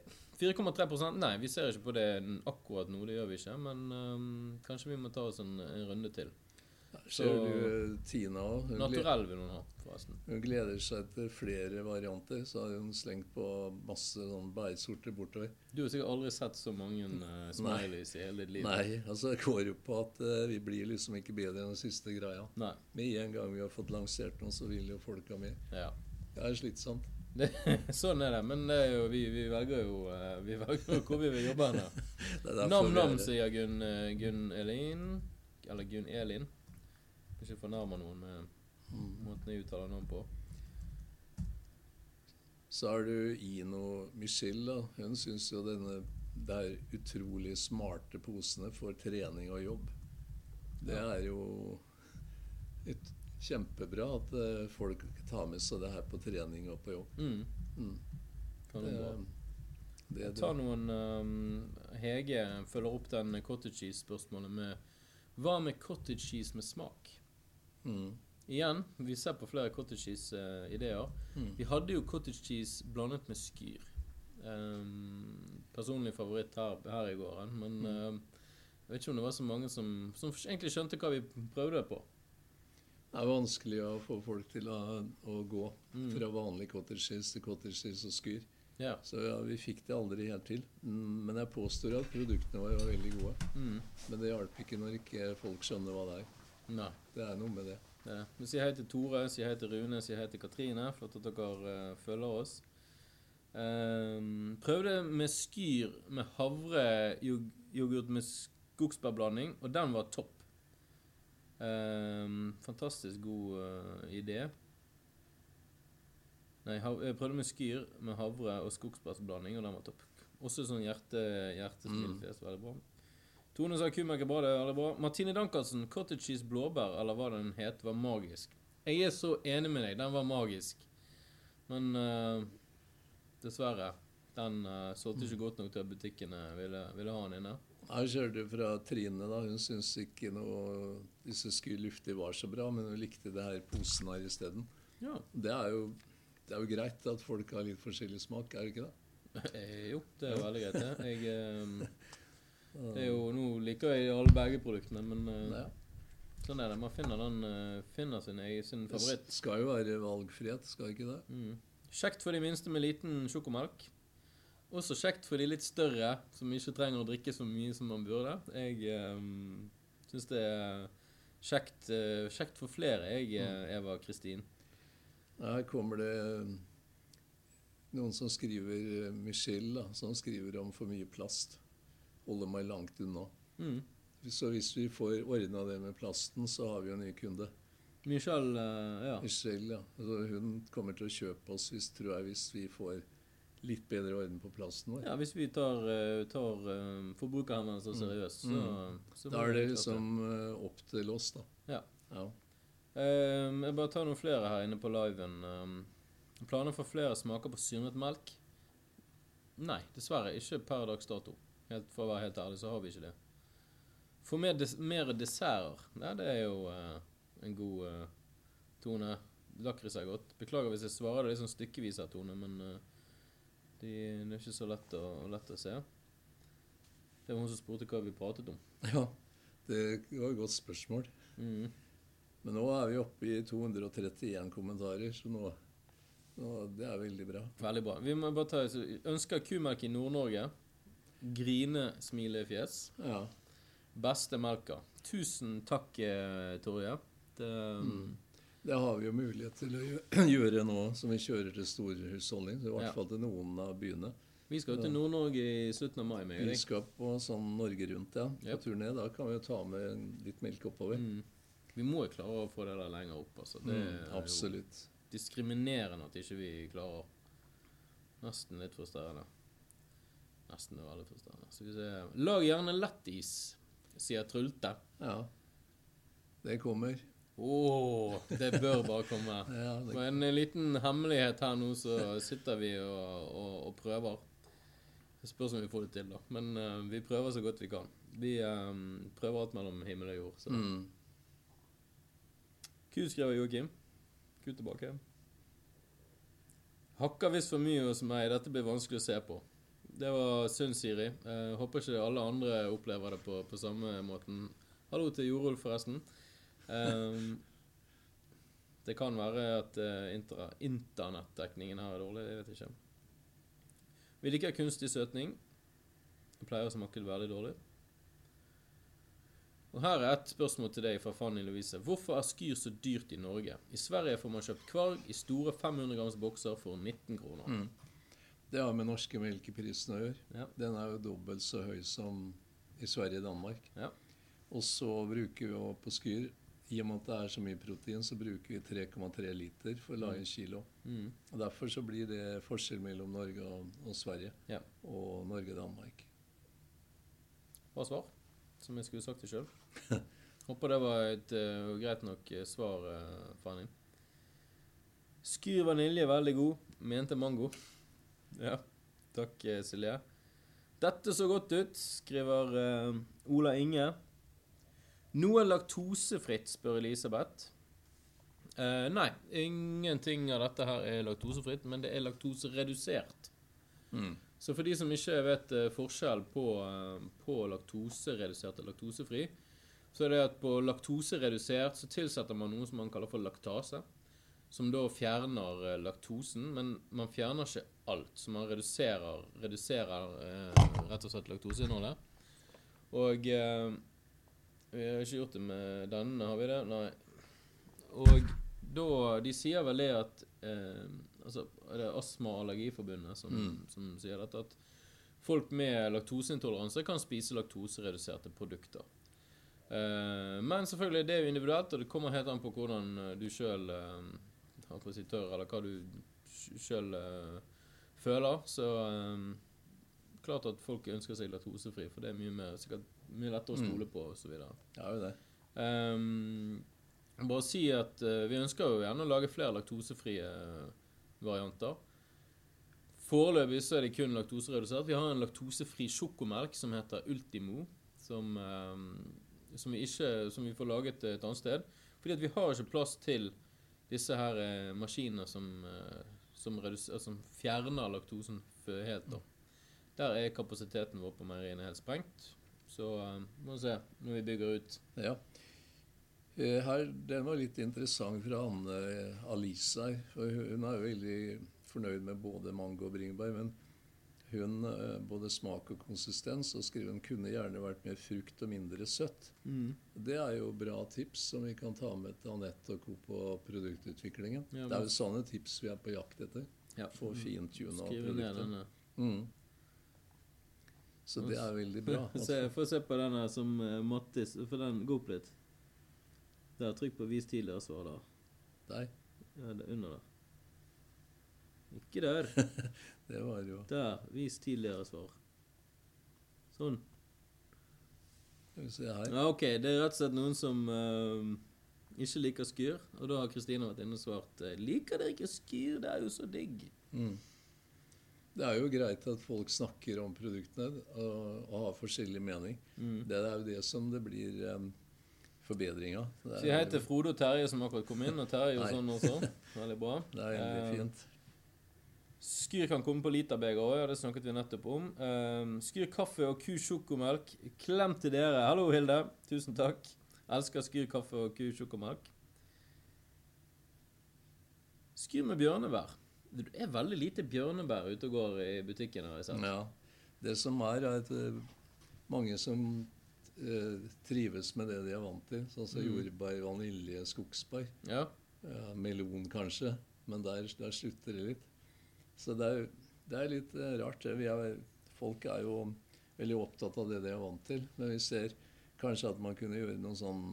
4,3% Nei, vi ser ikke på det akkurat nå, det gjør vi ikke. Men um, kanskje vi må ta oss en, en runde til. Ser Så- du Tina òg? Naturell vil hun ha, forresten. hun gleder seg til flere varianter. Så har hun slengt på masse sånn bærsorter bortover. Du har sikkert aldri sett så mange uh, smileys i hele ditt liv. Nei, altså det går jo på at uh, vi blir liksom ikke bedre enn den siste greia. Nei. Med en gang vi har fått lansert noe, så vil jo folk ha mer. Ja. Det er slitsomt. Det, sånn er det. Men det er jo, vi, vi velger jo eh, Vi velger jo hvor vi vil jobbe hen. Nam-nam, er- sier Gunn, eh, Gunn Elin. Eller Gunn Elin. Ikke fornærmer noen med måten jeg uttaler navn på. Så har du Ino Michelle. da. Hun syns jo denne det er utrolig smarte posene for trening og jobb. Det er jo et, kjempebra at eh, folk tar med seg det her på trening og på jobb. Mm. Mm. Kan Det, det bra. det, Ta noen um, Hege følger opp den cottage cheese-spørsmålet med Hva med cottage cheese med smak? mm. Igjen, vi ser på flere cottage cheese-ideer. Mm. Vi hadde jo cottage cheese blandet med skyr. Um, personlig favoritt her, her i gården. Men um, jeg vet ikke om det var så mange som, som egentlig skjønte hva vi prøvde på. Det er vanskelig å få folk til å, å gå Mm. fra vanlig cottage cheese til cottage cheese og skyr. Ja. Så ja, vi fikk det aldri helt til. Mm, Men jeg påstår at produktene våre var veldig gode. Mm. Men det hjalp ikke når ikke folk skjønner hva det er. Nei. Det er noe med det. Er. Men Si hei til Tore, si hei til Rune, si hei til Katrine. Flott at dere uh, følger oss. Um, prøvde med skyr med havreyoghurt med skogsbærblanding, og den var topp. Um, fantastisk god uh, idé. Nei, jeg prøvde med skyr med havre og skogsbærblanding, og den var topp. Også sånn hjerte, hjertesmilfjes. Veldig bra. Tone sa kumelk er bra, det er veldig bra. Martine Dankersen, cottage cheese blåbær, eller hva den het, var magisk. Jeg er så enig med deg, den var magisk. Men uh, dessverre, den uh, solgte ikke godt nok til at butikkene ville, ville ha den inne. Jeg kjørte fra Trine. da, Hun syntes ikke noe disse sky luftig var så bra, men hun likte det her posen her isteden. Ja. Det er jo det er jo greit at folk har litt forskjellig smak, er det ikke det? Eh, jo, det er veldig greit, det. Jeg, eh, det er jo, nå liker jeg alle begge produktene, men eh, Ja. sånn er det. Man finner, den, finner sin, egen- sin Det skal jo være valgfrihet, skal ikke det? Mm. Kjekt for de minste med liten sjokomelk. Også kjekt for de litt større, som ikke trenger å drikke så mye som man burde. Jeg um, syns det er kjekt, uh, kjekt for flere, jeg, eh, Eva Kristin. Her kommer det noen som skriver eh, Michelle, da, som skriver om for mye plast. Holder meg langt unna. Mm. Så hvis vi får ordna det med plasten, så har vi jo en ny kunde. Michelle, eh, ja. Michelle, ja. Altså, hun kommer til å kjøpe oss hvis, tror jeg, hvis vi får litt bedre orden på plassen vår. ja. Hvis vi tar, eh, tar eh, forbrukerhenvendelser seriøst, så, så Da er det liksom eh, opp til oss, da. Ja. Ja. Um, jeg bare tar noen flere her inne på liven. Um, planer for flere smaker på syrnet melk? Nei, dessverre ikke per dags dato. Helt, for å være helt ærlig, så har vi ikke det. For mer, des mer desserter? Nei, det er jo uh, en god uh, tone. Lakris er godt. Beklager hvis jeg svarer det litt sånn stykkevis her, Tone, men eh, de, det er ikke så lett å, lett å se. Det var hun som spurte hva vi pratet om. ja. Det var et godt spørsmål. Mm. Men nå er vi oppe i 231 kommentarer, så nå, nå Det er veldig bra. Veldig bra. Vi må bare ta, så ønsker kumelk i Nord-Norge. Grinesmilefjes. Ja. Beste melka. Tusen takk, eh, Torje. Det, Det har vi jo mulighet til å gjøre nå som vi kjører til storhusholdning. I hvert fall til noen av byene. Vi skal jo til Nord-Norge i slutten av mai. med Vi skal på sånn Norge Rundt, ja. På Yep. turné. Da kan vi jo ta med litt melk oppover. Mm. Vi må jo klare å få det der lenger opp. Altså. Det Mm, er jo diskriminerende at ikke vi klarer. Nesten litt frustrerende. Nesten det veldig frustrerende. Skal vi se. Lag gjerne lettis, sier Trulte. Ja. Det kommer. Å, det bør bare komme. Ja, det- For en liten hemmelighet her nå, så sitter vi og, og, og prøver. Det spørs om vi får det til, da. Men uh, vi prøver så godt vi kan. Vi um, prøver alt mellom himmel og jord. Så. Mm. Ku skriver Joakim. Ku tilbake. Hakker visst for mye hos meg. Dette blir vanskelig å se på. Det var synd, Siri. Uh, håper ikke alle andre opplever det på, på samme måten. Hallo til Jorulf, forresten. Eh, det kan være at uh, internettdekningen her er dårlig. Jeg vet ikke. Vi liker kunstig søtning. Det pleier å smake veldig dårlig. Og Her er et spørsmål til deg fra Fanny Louise. Hvorfor er skyr så dyrt i Norge? I Sverige får man kjøpt kvarg i store 500 grams bokser for 19 kroner. Det har med norske melkeprisen å gjøre. Ja. Den er jo dobbelt så høy som i Sverige og Danmark. Ja. Og så bruker vi jo på Skyr I og med at det er så mye protein, så bruker vi 3,3 liter for å lage en kilo. Mm. Og Derfor så blir det forskjell mellom Norge og, og Sverige. Ja. Og Norge og Danmark. Bra svar, som jeg skulle sagt det sjøl. Håper det var et uh, greit nok eh, svar, uh, Fanny. Skyr vanilje veldig god. Mente mango. Ja. Takk, eh, Silje. Dette så godt ut, skriver uh, Ola Inge. Noe laktosefritt, spør Elisabeth. Uh, nei, ingenting av dette her er laktosefritt, men det er laktoseredusert. Så for de som ikke vet uh, forskjell på, uh, på laktoseredusert og laktosefri, så er det at på laktoseredusert så tilsetter man noe som man kaller for laktase. Som da fjerner laktosen, men man fjerner ikke alt. Så man reduserer, reduserer rett og slett laktoseinnholdet. Og vi har ikke gjort det med denne, har vi det? Nei. Og da De sier vel det at eh, Altså, det er Astma- og allergiforbundet som, som sier dette, at folk med laktoseintoleranse kan spise laktosereduserte produkter. Eh, men selvfølgelig, det er jo individuelt, og det kommer helt an på hvordan eh, du sjøl eh, si tør, eller hva du sjøl eh, føler. Så eh, klart at folk ønsker seg laktosefri, for det er mye, mer, sikkert mye lettere å stole på osv. Det er jo det. Um, bare si at uh, vi ønsker jo gjerne å lage flere laktosefrie eh, varianter. Foreløpig så er det kun laktoseredusert. Vi har en laktosefri sjokomelk som heter Ultimo, som, um, som, vi ikke, som vi får laget et annet sted. Fordi at vi har ikke plass til disse her uh, maskinene som, uh, som, som fjerner laktosen helt. da. Der er kapasiteten vår på meieriene helt sprengt. Så eh, må vi se når vi bygger ut. Ja. Eh, Her, Den var litt interessant fra Anne Alisa. for Hun er veldig fornøyd med både mango og bringebær. Men hun, eh, både smak og konsistens, og skriver hun kunne gjerne vært mer frukt og mindre søtt. Det er jo bra tips som vi kan ta med til Anette og co. på produktutviklingen. Ja, det er jo sånne tips vi er på jakt etter. Ja. Få fintuna produktet. ned denne. Mm. Så det er veldig bra. altså. Få se på denne som eh, Mattis For den, gå opp litt. Der, trykk på 'vis tidligere svar' der. Der. Ja, det er under der. Ikke der. Det var det jo Der. Vis tidligere svar. Sånn. Skal vi se her. Ja, OK. Det er rett og slett noen som uh, ikke liker skyr. Og da har Kristine vært inne og svart eh, 'Liker dere ikke skyr? Det er jo så digg'. Mm. Det er jo greit at folk snakker om produktene og, og har forskjellig mening. Mm. Det er jo det som det blir um, forbedring av. Si hei til Frode og Terje som akkurat kom inn. Og Terje gjorde Nei. sånn også. Veldig bra. det er egentlig fint. Skyr kan komme på literbeger òg, ja, det snakket vi nettopp om. Um, skyr kaffe og kusjokomelk. Klem til dere. Hallo, Hilde. Tusen takk. Elsker Skyr kaffe og kusjokomelk. Skyr med bjørnebær. Det er veldig lite bjørnebær ute og går i butikken. har jeg sett. Ja. Det som er, er at eh, mange som eh, trives med det de er vant til. Sånn som jordbær, vanilje, skogsbær. Ja. Ja, melon kanskje, men der, der slutter det litt. Så det er, det er litt eh, rart. Vi er, folk er jo veldig opptatt av det de er vant til. Men vi ser kanskje at man kunne gjøre noen sånn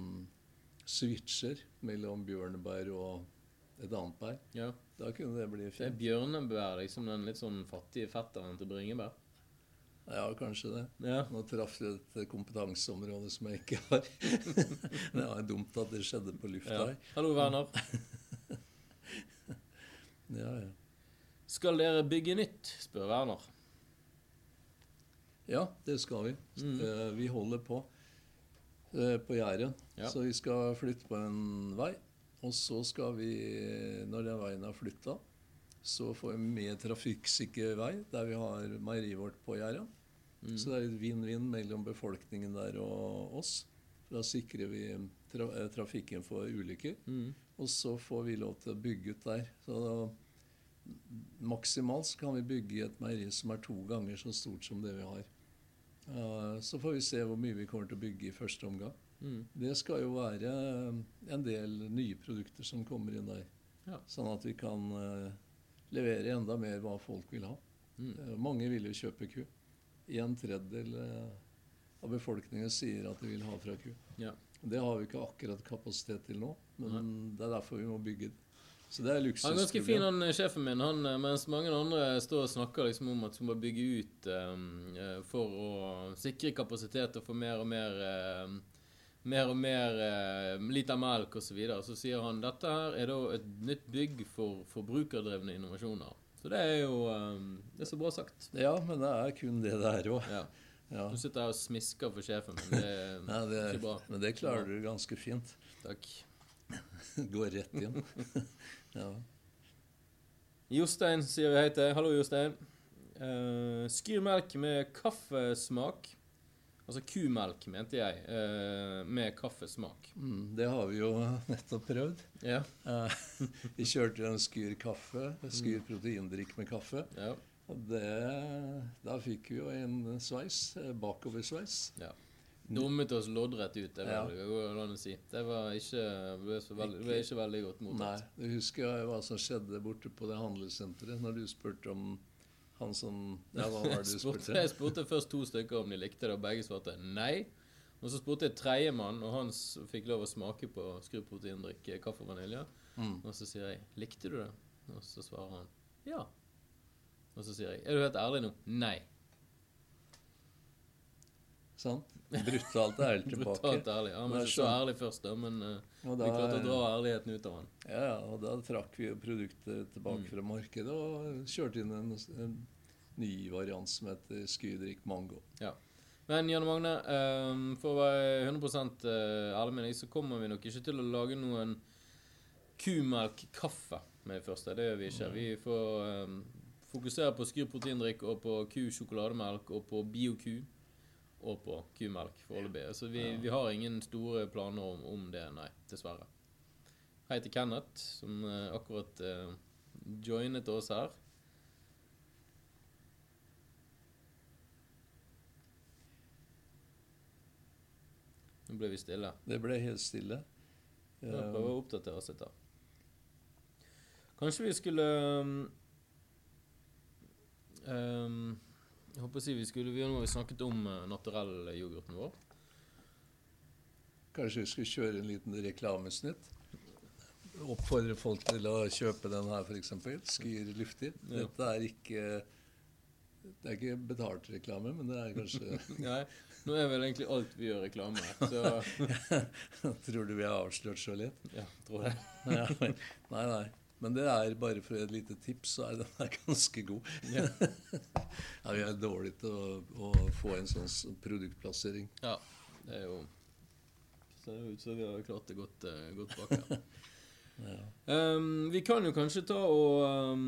switcher mellom bjørnebær og et annet bær. ja. Da kunne det bli fint. Det er bjørnebær, liksom den litt sånn fattige fetteren til bringebær. Ja, kanskje det. Ja. Nå traff du et kompetanseområde som jeg ikke har. det var dumt at det skjedde på lufta ja. her. Hallo, Werner. Ja, ja. Skal dere bygge nytt? spør Werner. Ja, det skal vi. Mm. Vi holder på eh, på Jæren. Ja. Så vi skal flytte på en vei. Og så skal vi, når den veien er flytta, så får vi mer trafikksikker vei der vi har meieriet vårt på Jæren. Så det er litt vinn-vinn mellom befolkningen der og oss. For da sikrer vi tra eh, trafikken for ulykker. Mm. Og så får vi lov til å bygge ut der. Så da, maksimalt så kan vi bygge et meieri som er to ganger så stort som det vi har. Uh, Så får vi se hvor mye vi kommer til å bygge i første omgang. Mm. Det skal jo være en del nye produkter som kommer inn der. Ja. Sånn at vi kan eh, levere enda mer hva folk vil ha. Mm. Eh, Mange vil jo kjøpe ku. En tredjedel eh, av befolkningen sier at de vil ha fra ku. Ja. Det har vi ikke akkurat kapasitet til nå, men det er derfor vi må bygge det. Så det er luksus. Han er ganske fin, han eh, sjefen min, han, eh, mens mange andre står og snakker liksom om at vi må bygge ut eh, eh, for å sikre kapasitet og få mer og mer eh, mer og mer eh, liter melk osv. Så, videre. så sier han dette her er da et nytt bygg for forbrukerdrevne innovasjoner. Så det er jo eh, det er så bra sagt. Ja, men det er kun det det er òg. Ja. Ja. Nå sitter her og smisker for sjefen, men det er Nei, det, ikke bra. men det klarer du ganske fint. Takk. Går rett inn. ja. Jostein sier vi hei til. Hallo, Jostein. Uh, skyr melk med kaffesmak. Altså kumelk, mente jeg. eh, med kaffesmak. Mm, det har vi jo nettopp prøvd. Ja. Eh, vi kjørte en Skyr kaffe, Skyr proteindrikk med kaffe. ja. Og det, da fikk vi jo en sveis, eh, bakoversveis. ja. Dummet oss loddrett ut, det Ja. det si. Det var ikke, ble, veldig, ble ikke veldig godt Nei, mottatt. du husker hva som skjedde borte på det handelssenteret når du spurte om han som Ja, hva var det du Spurte, jeg spurte først to stykker om de likte det, og begge svarte nei. Og så spurte jeg tredjemann, og han fikk lov å smake på skruproteindrikk, kaffe og vanilje. Mm. Og så sier jeg 'Likte du det?' Og så svarer han 'Ja'. Og så sier jeg 'Er du helt ærlig nå?' 'Nei'. Sant? Brutalt ærlig tilbake. Brutalt ærlig. Han Men ikke så ærlig først, da, men uh, da, vi klarte å dra ærligheten ut av han. Ja, ja, og da trakk vi produktet tilbake Mm. fra markedet og kjørte inn en, en ny variant som heter Skydrik Mango. Ja. Men Jan Magne, um, for å være 100 ærlig med deg, så kommer vi nok ikke til å lage noen kumelk-kaffe med det første. Det gjør vi ikke. Vi får um, fokusere på Skyr proteindrikk og på ku-sjokolademelk og på Bioku og på kumelk foreløpig. Så vi, vi har ingen store planer om, om det, nei. Dessverre. Hei til Kenneth, som uh, akkurat uh, joinet oss her. Nå ble vi stille. Det ble helt stille. Ja, prøver prøve å oppdatere oss litt. da. Kanskje vi skulle um, um, Jeg håper å si vi skulle Vi har snakket om uh, naturell-yoghurten vår. Kanskje vi skulle kjøre en liten reklamesnitt? Oppfordre folk til å kjøpe den her, f.eks. Skyr luftig. Dette er ikke Det er ikke betalt reklame, men det er kanskje Nei, nå er vel egentlig alt vi gjør reklame. Så Tror du vi har avslørt så litt? ja, tror jeg. Nei, nei. Men det er bare for et lite tips, så er den her ganske god. Ja. Ja, vi er dårlige til å, å få en sånn produktplassering. Ja, det er jo Ser ut som vi har klart det godt, uh, godt bak her. Ja. Um, vi kan jo kanskje ta og um,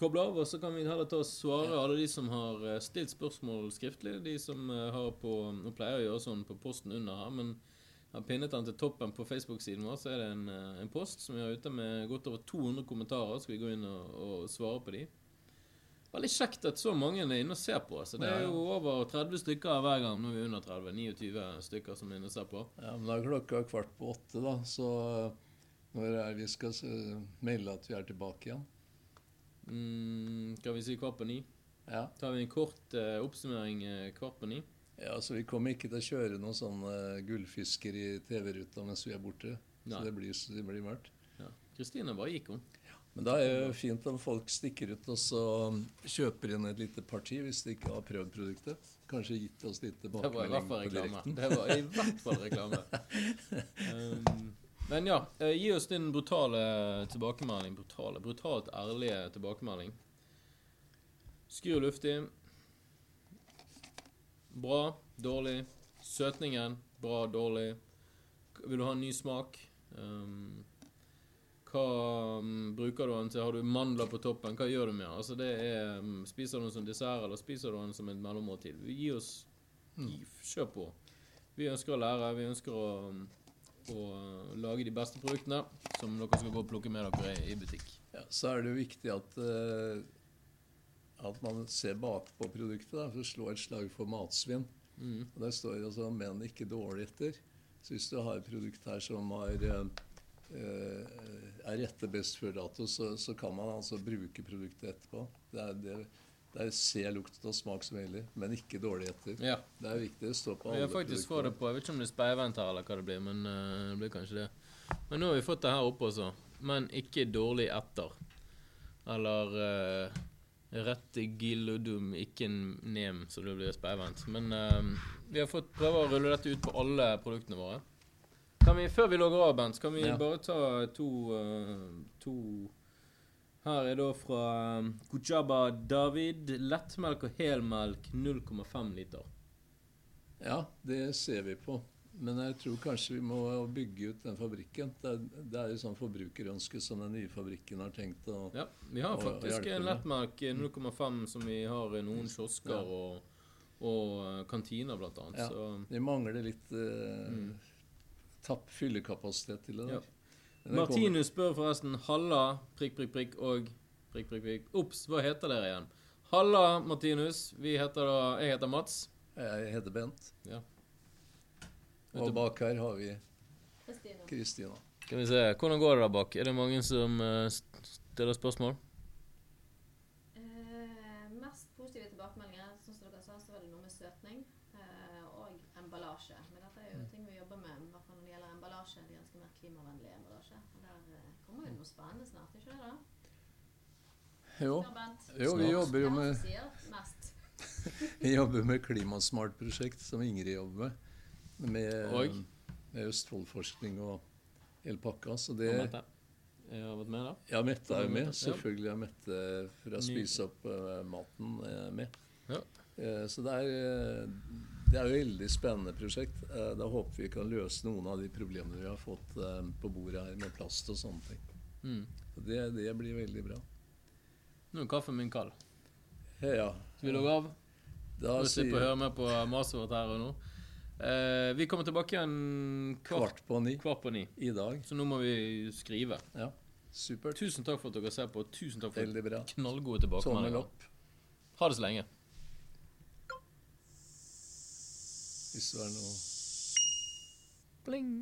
koble av, og så kan vi heller ta og svare alle de som har eh, stilt spørsmål skriftlig. De som eh, har på Nå pleier å gjøre sånn på posten under her, men har pinnet den til toppen på Facebook-siden vår. Så er det en, eh, en post som vi har ute med godt over 200 kommentarer. Skal vi gå inn og, og svare på de. Veldig kjekt at så mange er inne og ser på. Så det er jo over 30 stykker hver gang. Nå er vi under 30. 29 stykker som er inne og ser på. Ja, men da er klokka kvart på åtte, da. Så når er vi skal melde at vi er tilbake igjen? Mm, kan vi si kvart på ni? Ja. Tar vi en kort uh, oppsummering eh, kvart på ni? Ja, så vi kommer ikke til å kjøre noen sånne gullfisker i TV-ruta mens vi er borte. Nei. Så det blir, det blir mørkt. Ja. Kristina hva gikk, hun. Men da er det fint om folk stikker ut og så kjøper inn et lite parti hvis de ikke har prøvd produktet. Kanskje gitt oss litt tilbakemelding på direkten. Det var i hvert fall reklame. Um, men ja, eh, gi oss din brutale tilbakemelding. Brutale, brutalt ærlige tilbakemelding. Skru og luftig. Bra, dårlig. Søtningen, bra, dårlig. Vil du ha en ny smak? Um, hva um, bruker du den til? Har du mandler på toppen? Hva gjør du med? Altså det er, um, spiser du den som dessert, eller spiser du den som et mellommåltid? Gi oss gi, Kjør på. Vi ønsker å lære. Vi ønsker å, å uh, lage de beste produktene som dere skal gå og plukke med dere i, i butikk. Ja, så er det jo viktig at, eh, at man ser bakpå produktet, da, for å slå et slag for matsvinn. Mm. Og Der står det altså 'menn ikke dårlig etter'. Så hvis du har et produkt her som har, eh, eh, er rette best før dato, så, så kan man altså bruke produktet etterpå. Det er, det, det er se, lukt og smak som gjelder, men ikke dårlig etter. Ja. Det er viktig å stå på Vi alle har faktisk fått det på Jeg vet ikke om det er speivent her, eller hva det blir, men uh, det blir kanskje det. Men nå har vi fått det her oppe også. Men ikke dårlig etter. Eller uh, rette gillodum, ikke nem, så det blir speivent. Men uh, vi har fått prøve å rulle dette ut på alle produktene våre. Kan vi, Før vi logger av, Bent, kan vi Ja. bare ta to, uh, to Her er da fra Kujaba David. Lettmelk og helmelk 0,5 liter. Ja, det ser vi på. Men jeg tror kanskje vi må bygge ut den fabrikken. Det er, det er jo sånn forbrukerønske som den nye fabrikken har tenkt å Ja, vi har faktisk en lettmerk lettmelk eh, 0,5 som vi har i noen kiosker Ja. og, og eh, kantiner, blant annet. Ja. Så Vi mangler litt eh, tapp fyllekapasitet til det Ja. Martinus spør forresten Halla, prikk, prikk, prikk og prikk, prikk, prikk. Ops, hva heter dere igjen? Halla, Martinus. Vi heter da Jeg heter Mats. Jeg heter Bent. Ja. Og bak her har vi Kristina. Kan Skal vi se. Hvordan går det der bak? Er det mange som eh, stiller spørsmål? Eh, mest positive tilbakemeldinger, som dere sa, så var det noe med søtning eh, og emballasje. Men dette er jo ting vi jobber med, i hvert fall når det gjelder emballasje. De ønsker mer klimavennlig emballasje. Og der eh, kommer jo noe spennende snart, ikke det da? Jo, jo vi jobber jo med, vi jobber med Klimasmart-prosjekt, som Ingrid jobber med. Med, Og? med Østfoldforskning og hele pakka. Så Og det Mette? Jeg har vært med da? Ja, Mette er jo med. Selvfølgelig er Mette fra å Spise opp uh, maten eh, med. Ja. Uh, så det er, det er jo et veldig spennende prosjekt. Uh, da håper vi kan løse noen av de problemene vi har fått på bordet her med plast og sånne ting. Mm. Så det, det blir veldig bra. Nå er kaffen min kald. Ja, Skal vi logge av? da For å slippe å høre med på maset vårt her og nå. Eh, vi kommer tilbake igjen kvart, kvart på ni kvart på ni. i dag. Så nå må vi skrive. Ja, supert. Tusen takk for at dere ser på. Tusen takk for knallgode tilbakemeldinger. Ha det så lenge. hvis det er noe Bling.